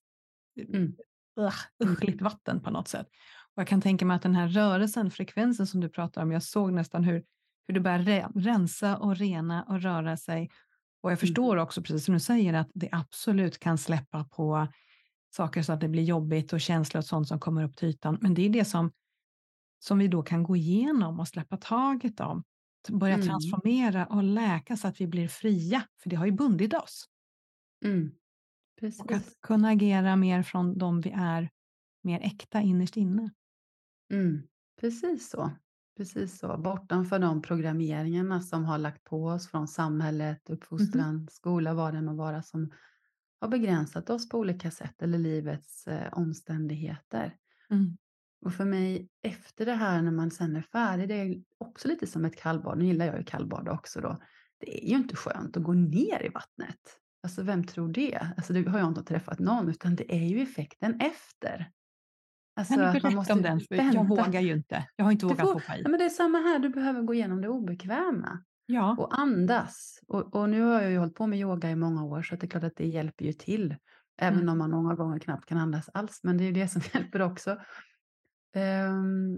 mm, ugh, uschligt vatten på något sätt. Och jag kan tänka mig att den här rörelsen, frekvensen som du pratar om, jag såg nästan hur, hur det börjar re- rensa och rena och röra sig. Och jag förstår också, precis som du säger, att det absolut kan släppa på saker så att det blir jobbigt och känslor och sånt som kommer upp till ytan. Men det är det som, som vi då kan gå igenom och släppa taget om. Börja mm, transformera och läka så att vi blir fria, för det har ju bundit oss. mm. Och att Precis. kunna agera mer från de vi är, mer äkta innerst inne. Mm. Precis så. Precis så. Bortanför de programmeringarna som har lagt på oss från samhället, uppfostran, skola, vad det må vara, som har begränsat oss på olika sätt eller livets eh, omständigheter. Mm. Och för mig efter det här när man sen är färdig, det är också lite som ett kallbad. Nu gillar jag ju kallbad också då. Det är ju inte skönt att gå ner i vattnet. Alltså vem tror det? Alltså det har jag inte träffat någon, utan det är ju effekten efter. Alltså Kan du att man berätta måste om den? För jag vågar ju inte. Jag har inte vågat får, hoppa i. ja, men det är samma här, du behöver gå igenom det obekväma Ja. och andas. Och, och nu har jag ju hållit på med yoga i många år, så det är klart att det hjälper ju till. Även Mm. om man många gånger knappt kan andas alls, men det är ju det som hjälper också. Ehm,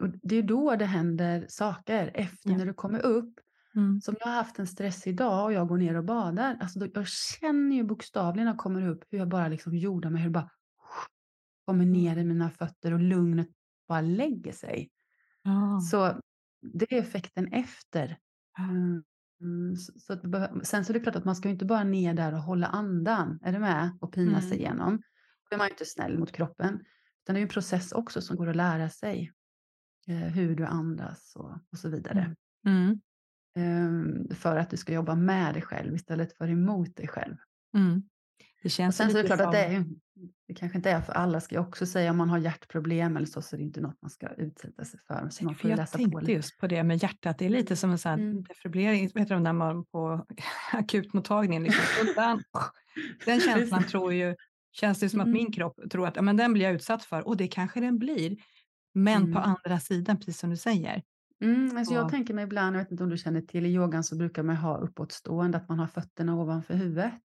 och det är då det händer saker efter Ja. när du kommer upp. Mm. Som jag har haft en stressig dag och jag går ner och badar. Alltså då, jag känner ju bokstavligen när jag kommer upp hur jag bara liksom jordar mig, hur det bara kommer ner i mina fötter och lugnet bara lägger sig. Ja. Så det är effekten efter. Mm, mm, så, så att sen så är det klart att man ska ju inte bara ner där och hålla andan, är du med? Och pina Mm. sig igenom. Då är man ju inte snäll mot kroppen. Utan det är ju en process också som går att lära sig. Eh, hur du andas och, och så vidare. Mm. Ehm, för att du ska jobba med dig själv istället för emot dig själv. Mm. Det Och känns sen så är det klart att det, som... är, det kanske inte är för alla, ska jag också säga. Om man har hjärtproblem eller så, så är det inte något man ska utsätta sig för. Så man får jag läsa på tänkte lite. just på det med hjärtat. Det är lite som en sån Mm. defibrillering, heter det när man på akutmottagningen liksom, undan. Den känslan tror ju, känns det som att Mm. min kropp tror att men den blir jag utsatt för och det kanske den blir. Men på Mm. andra sidan, precis som du säger. Mm, alltså Ja. jag tänker mig ibland, jag vet inte om du känner till, i yogan så brukar man ha uppåtstående, att man har fötterna ovanför huvudet.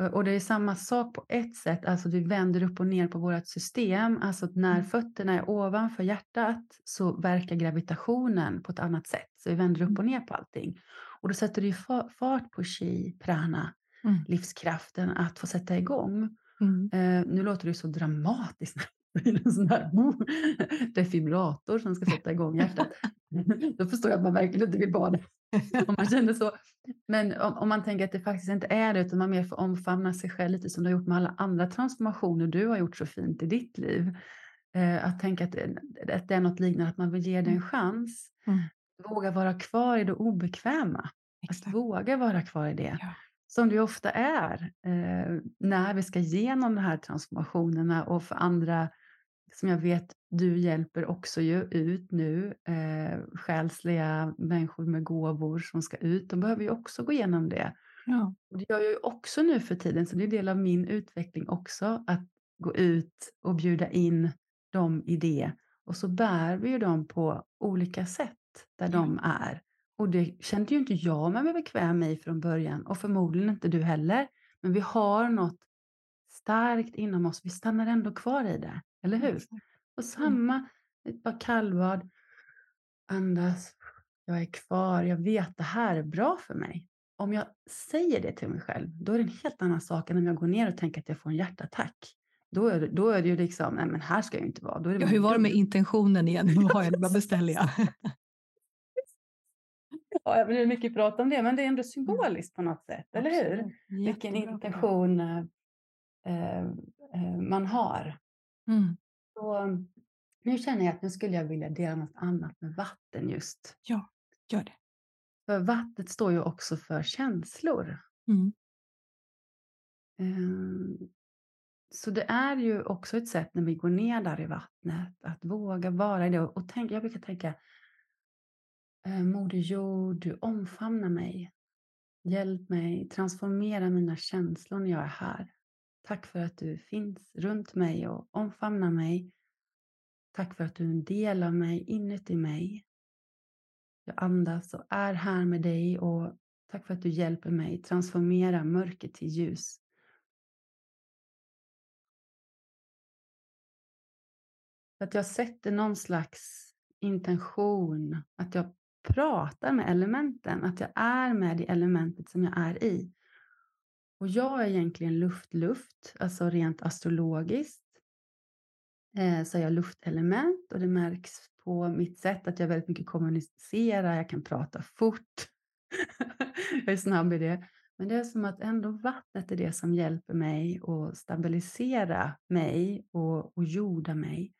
Eh, Och det är samma sak på ett sätt, alltså vi vänder upp och ner på vårt system. Alltså när Mm. fötterna är ovanför hjärtat så verkar gravitationen på ett annat sätt. Så vi vänder upp och ner på allting. Och då sätter det ju fa- fart på chi, prana, Mm. livskraften att få sätta igång. Mm. Eh, nu låter det så dramatiskt. Det är en sån här defibrillator som ska sätta igång hjärtat. Då förstår jag att man verkligen inte vill det. Om man känner så. Men om, om man tänker att det faktiskt inte är det, utan man mer får omfamna sig själv lite som du har gjort med alla andra transformationer du har gjort så fint i ditt liv. Eh, att tänka att, att det är något liknande, att man vill ge det en Mm. chans. Mm. Våga vara kvar i det obekväma. Att Exakt. våga vara kvar i det. Ja. Som det ofta är eh, när vi ska igenom de här transformationerna och för andra som jag vet du hjälper också ju ut nu, eh, själsliga människor med gåvor som ska ut, de behöver ju också gå igenom det. Ja. Och det gör jag ju också nu för tiden, så det är del av min utveckling också, att gå ut och bjuda in dem i det. Och så bär vi ju dem på olika sätt där Ja. de är. Och det kände ju inte jag mig bekväm med från början och förmodligen inte du heller. Men vi har något starkt inom oss, vi stannar ändå kvar i det, eller hur? Och samma, ett par kallbad, andas, jag är kvar, jag vet det här är bra för mig. Om jag säger det till mig själv, då är det en helt annan sak än om jag går ner och tänker att jag får en hjärtattack. Då är det, då är det ju liksom, nej men här ska jag ju inte vara. Ja, hur var det med intentionen igen? Vad har jag? Vad beställer jag? Ja, men det är mycket prat om det, men det är ändå symboliskt på något sätt, eller hur? Absolut. Vilken Jättebra. intention eh, eh, man har. Mm. Så, nu känner jag att nu skulle jag vilja dela något annat med vatten just. Ja, gör det. För vattnet står ju också för känslor. Mm. Ehm, Så det är ju också ett sätt när vi går ner där i vattnet att våga vara i det. Och tänk, jag brukar tänka, eh, Moder Jord, du omfamnar mig. Hjälp mig transformera mina känslor när jag är här. Tack för att du finns runt mig och omfamnar mig. Tack för att du är en del av mig, inuti mig. Jag andas och är här med dig och tack för att du hjälper mig transformera mörker till ljus. Att jag sätter någon slags intention, att jag pratar med elementen, att jag är med i elementet som jag är i. Och jag är egentligen luft-luft, alltså rent astrologiskt. Eh, så är jag luftelement och det märks på mitt sätt att jag väldigt mycket kommunicerar, jag kan prata fort. jag är snabb i det. Men det är som att ändå vattnet är det som hjälper mig att stabilisera mig och, och jorda mig.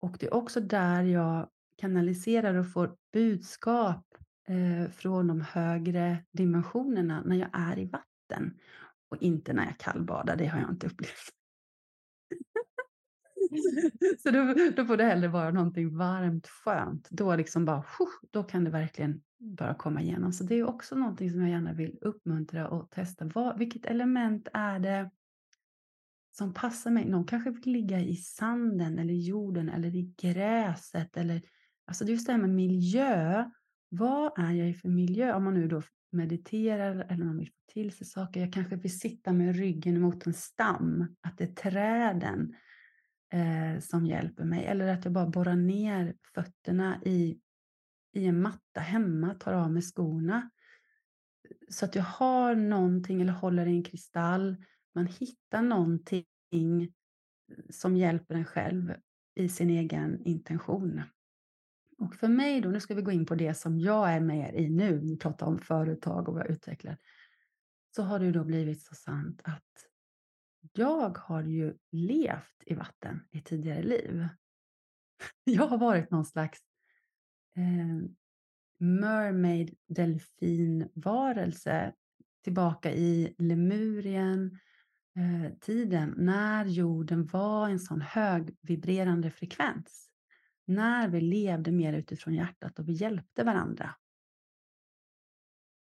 Och det är också där jag kanaliserar och får budskap eh, från de högre dimensionerna när jag är i vattnet vatten. Och inte när jag kallbadar, det har jag inte upplevt. Så då, då får det hellre vara någonting varmt, skönt. Då liksom bara, då kan det verkligen bara komma igenom. Så det är också någonting som jag gärna vill uppmuntra och testa. Vad, vilket element är det som passar mig? Någon kanske vill ligga i sanden eller jorden eller i gräset. Eller, alltså just det här med miljö. Vad är jag i för miljö? Om man nu då mediterar eller man vill få till sig saker. Jag kanske vill sitta med ryggen mot en stam. Att det är träden eh, som hjälper mig. Eller att jag bara borrar ner fötterna i, i en matta hemma, tar av mig skorna. Så att jag har någonting eller håller i en kristall. Man hittar någonting som hjälper en själv i sin egen intention. Och för mig då, nu ska vi gå in på det som jag är med i nu, vi pratar om företag och vad jag utvecklar. Så har det ju då blivit så sant att jag har ju levt i vatten i tidigare liv. Jag har varit någon slags eh, mermaid delfinvarelse tillbaka i Lemurien eh, tiden när jorden var en sån hög vibrerande frekvens. När vi levde mer utifrån hjärtat och vi hjälpte varandra.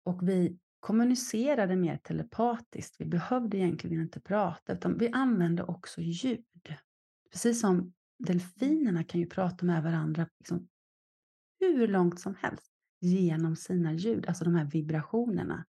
Och vi kommunicerade mer telepatiskt. Vi behövde egentligen inte prata, utan vi använde också ljud. Precis som delfinerna kan ju prata med varandra liksom hur långt som helst genom sina ljud, alltså de här vibrationerna.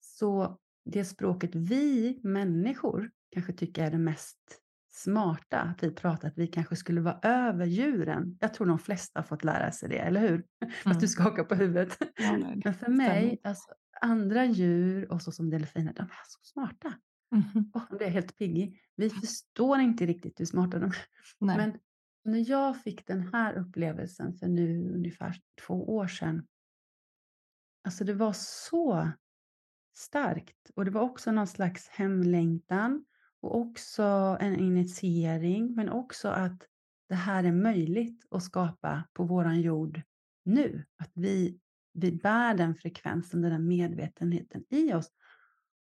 Så det språket vi människor kanske tycker är det mest smarta, att vi pratar att vi kanske skulle vara över djuren. Jag tror de flesta har fått lära sig det, eller hur? Mm. Fast du skakar på huvudet. Ja, nej, Men för mig, alltså, andra djur, och så som delfiner, de är så smarta. Mhm. Oh, det är helt piggy. Vi förstår inte riktigt hur smarta de är. Nej. Men när jag fick den här upplevelsen för nu ungefär två år sedan. Alltså det var så starkt. Och det var också någon slags hemlängtan. Och också en initiering. Men också att det här är möjligt att skapa på våran jord nu. Att vi, vi bär den frekvensen, den där medvetenheten i oss.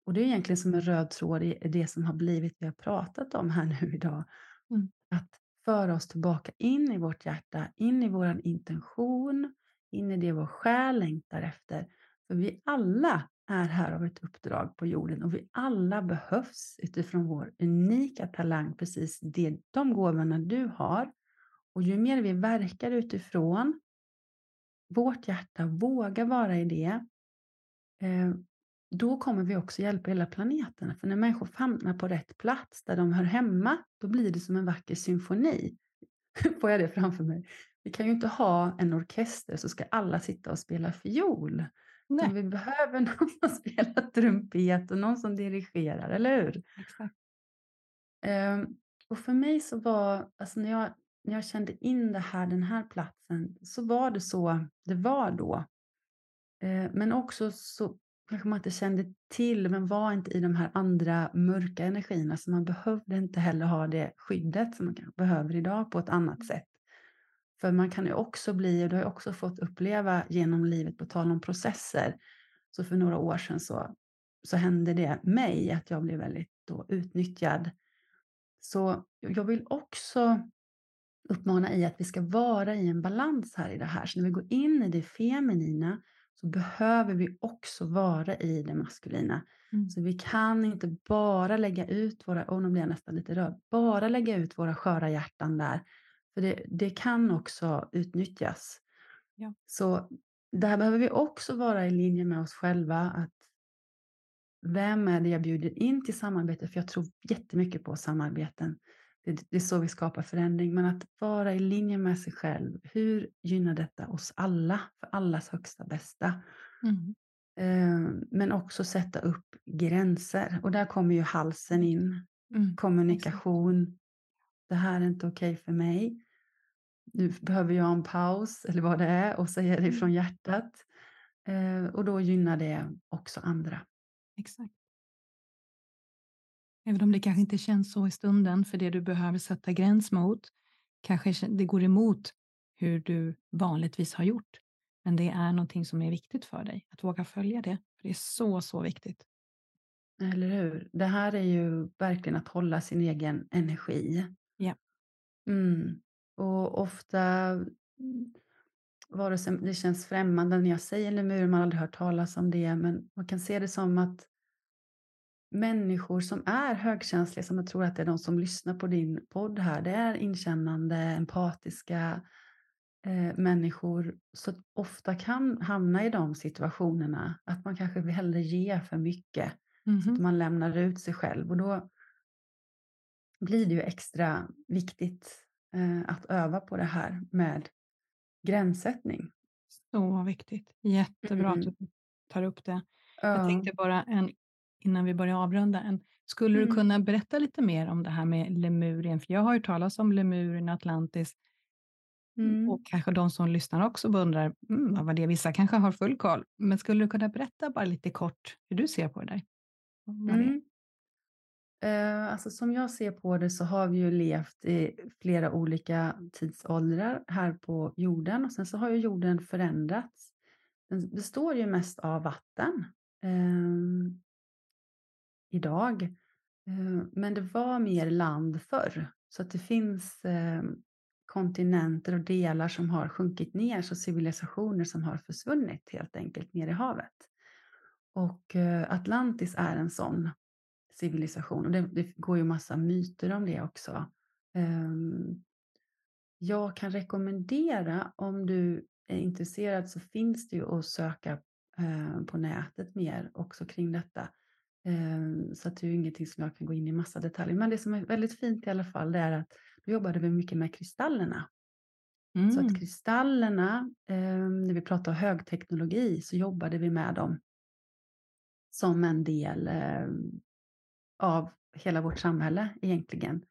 Och det är egentligen som en röd tråd i det som har blivit vi har pratat om här nu idag. Mm. Att föra oss tillbaka in i vårt hjärta, in i vår intention, in i det vår själ längtar efter. För vi alla är här av ett uppdrag på jorden och vi alla behövs utifrån vår unika talang, precis det, de gåvorna du har. Och ju mer vi verkar utifrån vårt hjärta, våga vara i det, eh, då kommer vi också hjälpa hela planeten. För när människor hamnar på rätt plats där de hör hemma, då blir det som en vacker symfoni. Får jag det framför mig? Vi kan ju inte ha en orkester så ska alla sitta och spela fiol. Nej. Vi behöver någon som spelar trumpet och någon som dirigerar, eller hur? Exakt. Um, och för mig så var, alltså när jag, när jag kände in det här, den här platsen, så var det så det var då. Uh, men också så kanske man inte kände till, men var inte i de här andra mörka energierna, så man behövde inte heller ha det skyddet som man behöver idag på ett annat sätt. För man kan ju också bli, och det har jag också fått uppleva genom livet, på tal om processer, så för några år sedan så, så hände det mig att jag blev väldigt då utnyttjad. Så jag vill också uppmana i att vi ska vara i en balans här i det här. Så när vi går in i det feminina så behöver vi också vara i det maskulina. Mm. Så vi kan inte bara lägga ut våra, och nu blir jag nästan lite rörd, bara lägga ut våra sköra hjärtan där. För det, det kan också utnyttjas. Ja. Så där behöver vi också vara i linje med oss själva. Att vem är det jag bjuder in till samarbete? För jag tror jättemycket på samarbeten. Det, det är så vi skapar förändring. Men att vara i linje med sig själv. Hur gynnar detta oss alla? För allas högsta bästa. Mm. Eh, men också sätta upp gränser. Och där kommer ju halsen in. Mm. Kommunikation. Det här är inte okej för mig. Nu behöver jag en paus eller vad det är och säga det Mm. från hjärtat. Eh, och då gynnar det också andra. Exakt. Även om det kanske inte känns så i stunden för det du behöver sätta gräns mot, kanske det går emot hur du vanligtvis har gjort. Men det är någonting som är viktigt för dig, att våga följa det. För det är så, så viktigt. Eller hur? Det här är ju verkligen att hålla sin egen energi. Mm. Och ofta, mm, vare sig det känns främmande när jag säger lemur, man har aldrig hört talas om det, men man kan se det som att människor som är högkänsliga, som jag tror att det är de som lyssnar på din podd här, det är inkännande, empatiska eh, människor, så ofta kan hamna i de situationerna, att man kanske hellre ge för mycket, så att Mhm. man lämnar ut sig själv. Och då blir det ju extra viktigt eh, att öva på det här med gränssättning. Så viktigt. Jättebra att Mm. du tar upp det. Jag Ja. tänkte bara en, innan vi börjar avrunda, en, skulle du Mm. kunna berätta lite mer om det här med Lemurien? För jag har ju talat om Lemurien, Atlantis Mm. och kanske de som lyssnar också undrar mm, vad var det? Vissa kanske har full koll, men skulle du kunna berätta bara lite kort hur du ser på det där? Vad? Mm. Eh, alltså som jag ser på det så har vi ju levt i flera olika tidsåldrar här på jorden och sen så har ju jorden förändrats. Den består ju mest av vatten eh, idag. Eh, men det var mer land förr så att det finns eh, kontinenter och delar som har sjunkit ner så civilisationer som har försvunnit helt enkelt ner i havet. Och eh, Atlantis är en sån civilisation. Och det, det går ju massa myter om det också. Ehm, jag kan rekommendera om du är intresserad så finns det ju att söka eh, på nätet mer också kring detta. Ehm, så att det är ju ingenting som jag kan gå in i massa detaljer. Men det som är väldigt fint i alla fall det är att då jobbade vi mycket med kristallerna. Så Mm. att kristallerna, ehm, när vi pratar högteknologi så jobbade vi med dem som en del eh, av hela vårt samhälle egentligen.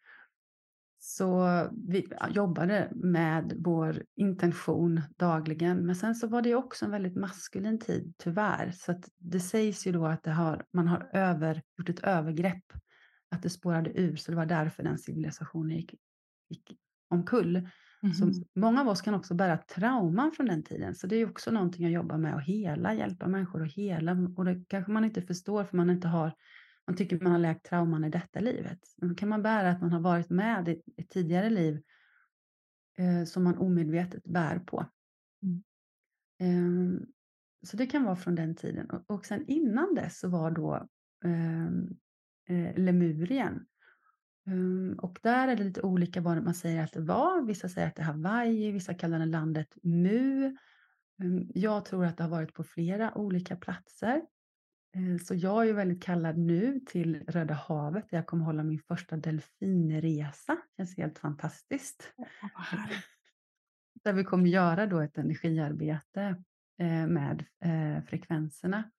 Så vi jobbade med vår intention dagligen. Men sen så var det också en väldigt maskulin tid, tyvärr. Så att det sägs ju då att har, man har över, gjort ett övergrepp. Att det spårade ur, så det var därför den civilisationen gick, gick omkull. Så Mhm. många av oss kan också bära trauman från den tiden. Så det är också någonting jag jobbar med att hela, hjälpa människor att hela. Och det kanske man inte förstår för man inte har, man tycker man har läkt trauman i detta livet. Men då kan man bära att man har varit med i ett tidigare liv eh, som man omedvetet bär på. Mm. Ehm, så det kan vara från den tiden. Och, och sen innan dess så var då ehm, eh, Lemurien. Um, och där är det lite olika vad man säger att det var. Vissa säger att det är Hawaii, vissa kallar det landet Mu. Um, jag tror att det har varit på flera olika platser. Uh, så jag är ju väldigt kallad nu till Röda havet där jag kommer hålla min första delfinresa. Det känns helt fantastiskt. Härligt. Där vi kommer göra då ett energiarbete eh, med eh, frekvenserna.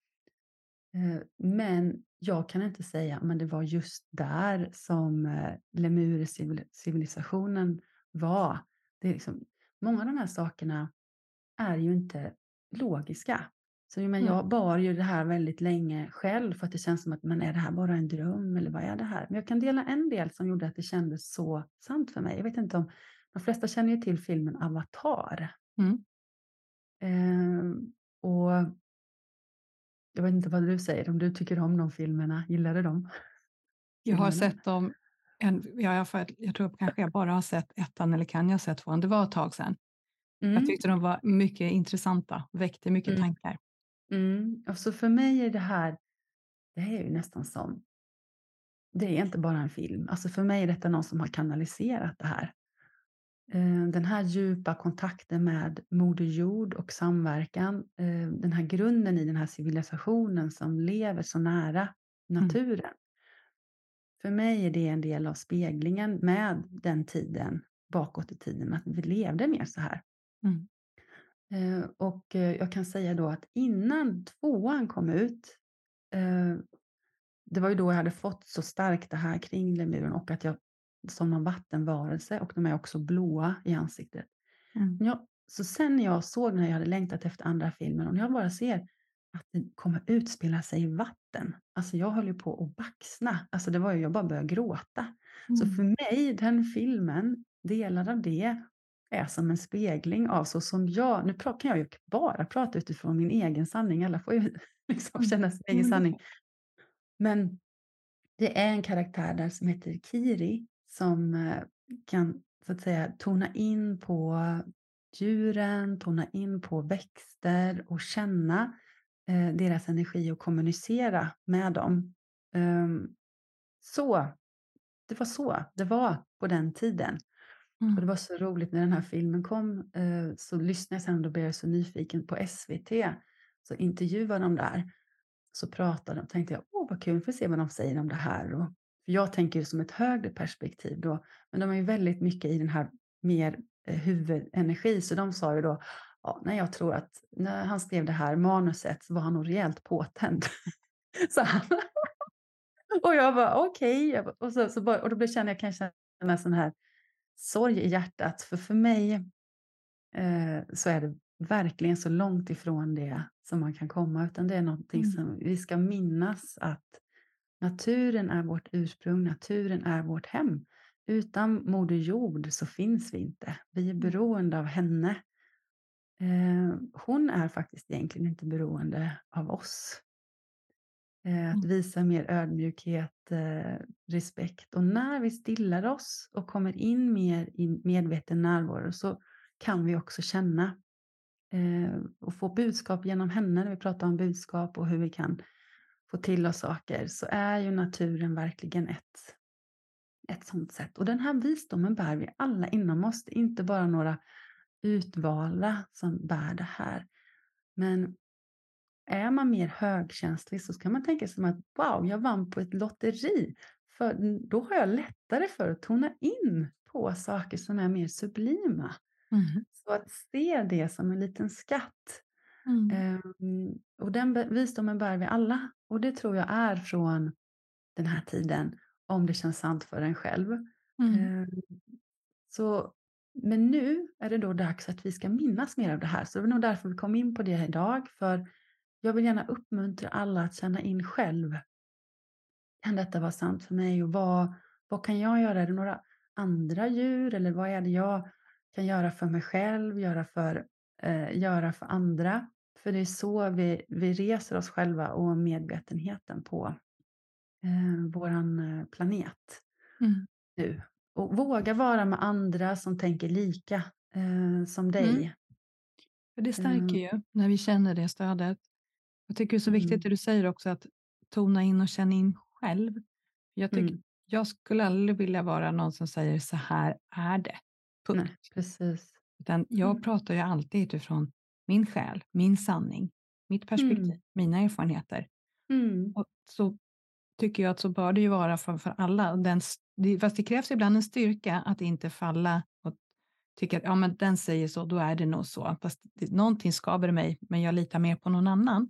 Eh, Men jag kan inte säga, men det var just där som eh, Lemur-civilisationen var. Det är liksom, många av de här sakerna är ju inte logiska. Så men Mm. jag bar ju det här väldigt länge själv för att det känns som att men är det här bara en dröm eller vad är det här? Men jag kan dela en del som gjorde att det kändes så sant för mig. Jag vet inte om de flesta känner ju till filmen Avatar. Mm. Ehm, och jag vet inte vad du säger, om du tycker om de filmerna, gillar du dem? Jag har sett dem, en, ja, jag, jag tror kanske jag bara har sett ettan eller kan jag ha sett tvåan. Det var ett tag sedan. Jag Mm, tyckte de var mycket intressanta, väckte mycket Mm. tankar. Mm. Och så för mig är det här, det är ju nästan som, det är inte bara en film. Alltså för mig är detta någon som har kanaliserat det här. Eh, Den här djupa kontakten med Moder Jord och samverkan, eh, den här grunden i den här civilisationen som lever så nära naturen. För mig är det en del av speglingen med den tiden bakåt i tiden, att vi levde mer så här. Mm. Eh, Och eh, jag kan säga då att innan tvåan kom ut, eh, det var ju då jag hade fått så starkt det här kring lemuren och att jag som en vattenvarelse och de är också blåa i ansiktet. Mm. Jag, så sen när jag såg när jag hade längtat efter andra filmen och när jag bara ser att det kommer utspela sig i vatten. Alltså jag höll ju på att baxna. Alltså det var ju, jag bara började gråta. Så Mm. för mig, den filmen, delar av det är som en spegling av så som jag, nu kan jag ju bara prata utifrån min egen sanning, alla får ju liksom Mm. känna sin egen Mm. sanning. Men det är en karaktär där som heter Kiri som eh, kan så att säga tona in på djuren, tona in på växter och känna eh, deras energi och kommunicera med dem. Ehm, så, det var så det var på den tiden. Och det Mm. var så roligt när den här filmen kom eh, så lyssnade jag sen och blev jag så nyfiken på SVT. Så intervjuade de där. Så pratade de, tänkte jag, åh vad kul, får se vad de säger om det här. Och, för jag tänker ju som ett högre perspektiv då, men de är ju väldigt mycket i den här mer eh, huvudenergi. Så de sa ju då, ja, nej jag tror att när han skrev det här manuset så var han nog rejält påtänd. så han. och jag bara okej, bara- och, så, så bara, och då kände jag kanske en sån här sorg i hjärtat. För för mig eh, så är det verkligen så långt ifrån det som man kan komma. Utan det är någonting Mm. som vi ska minnas att naturen är vårt ursprung, naturen är vårt hem. Utan Moder Jord så finns vi inte. Vi är beroende av henne. Eh, hon är faktiskt egentligen inte beroende av oss. Eh, att Mm. visa mer ödmjukhet, eh, respekt. Och när vi stillar oss och kommer in mer i medveten närvaro så kan vi också känna eh, och få budskap genom henne när vi pratar om budskap och hur vi kan få till oss saker så är ju naturen verkligen ett, ett sånt sätt. Och den här visdomen bär vi alla inom oss. Det är inte bara några utvalda som bär det här. Men är man mer högkänslig så ska man tänka sig att wow, jag vann på ett lotteri. För då har jag lättare för att tona in på saker som är mer sublima. Mm. Så att se det som en liten skatt. Mm. Ehm, och den visdomen bär vi alla. Och det tror jag är från den här tiden, om det känns sant för en själv. Mm. Ehm, så, men nu är det då dags att vi ska minnas mer av det här. Så det var nog därför vi kom in på det idag. För jag vill gärna uppmuntra alla att känna in själv. Kan detta vara sant för mig? Och vad, vad kan jag göra? Är det några andra djur eller vad är det jag kan göra för mig själv, göra för, eh, göra för andra. För det är så vi, vi reser oss själva och medvetenheten på eh, våran eh, planet Mm. nu. Och våga vara med andra som tänker lika eh, som dig. Mm. För det stärker ju när vi känner det stödet. Jag tycker det är så viktigt Mm. det du säger också att tona in och känna in själv. Jag, tycker, Mm. jag skulle aldrig vilja vara någon som säger så här är det. Punkt. Nej, precis. Utan jag Mm. pratar ju alltid utifrån min själ, min sanning, mitt perspektiv, Mm. mina erfarenheter. Mm. Och så tycker jag att så bör det ju vara för, för alla. Den, fast det krävs ibland en styrka att inte falla och tycka att ja, men den säger så, då är det nog så. Fast det, någonting skaver mig, men jag litar mer på någon annan.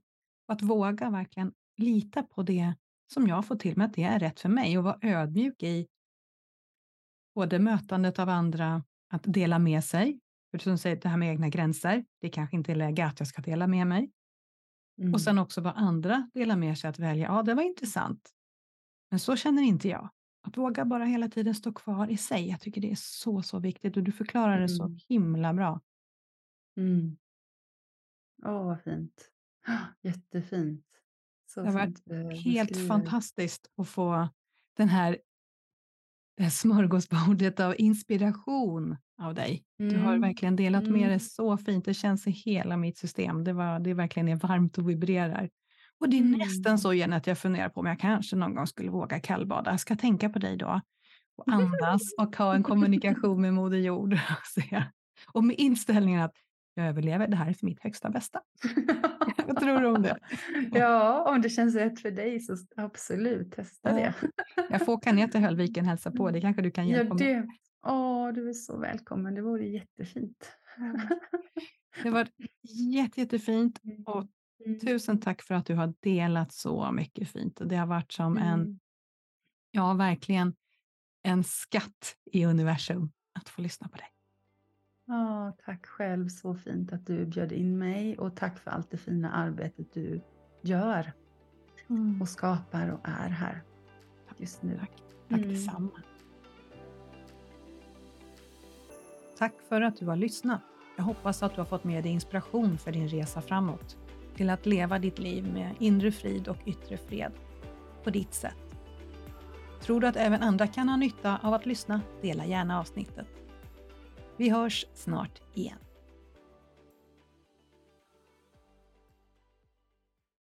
Att våga verkligen lita på det som jag får till mig, att det är rätt för mig och vara ödmjuk i både mötandet av andra, att dela med sig. För som du säger, det här med egna gränser, det kanske inte är läge att jag ska dela med mig. Mm. Och sen också vad andra delar med sig att välja. Ja, det var intressant. Men så känner inte jag. Att våga bara hela tiden stå kvar i sig. Jag tycker det är så, så viktigt och du förklarar det så Mm. himla bra. Mm. Åh, vad fint. Jättefint. Så Det har varit eh, Helt fantastiskt att få den här det här smörgåsbordet av inspiration av dig. Du har Mm. verkligen delat med Mm. dig så fint. Det känns i hela mitt system. Det, var, det verkligen är varmt och vibrerar. Och det är Mm. nästan så igen att jag funderar på om jag kanske någon gång skulle våga kallbada. Jag ska tänka på dig då. Och andas och ha en kommunikation med Moder Jord. Och med inställningen att jag överlever. Det här är för mitt högsta bästa. Vad tror du om det? Ja, om det känns rätt för dig så absolut, testa Ja. det. Jag får åka ner till Höllviken och hälsa på. Det kanske du kan Ja, hjälpa mig det. Åh, du är så välkommen. Det vore jättefint. Det var jätte, jättefint och Mm. tusen tack för att du har delat så mycket fint. Det har varit som en, Mm. ja verkligen en skatt i universum att få lyssna på dig. Ja, tack själv. Så fint att du bjöd in mig och tack för allt det fina arbetet du gör och skapar och är här just nu. Tack, tack Mm. detsamma. Tack för att du har lyssnat. Jag hoppas att du har fått med dig inspiration för din resa framåt till att leva ditt liv med inre frid och yttre fred på ditt sätt. Tror du att även andra kan ha nytta av att lyssna? Dela gärna avsnittet. Vi hörs snart igen.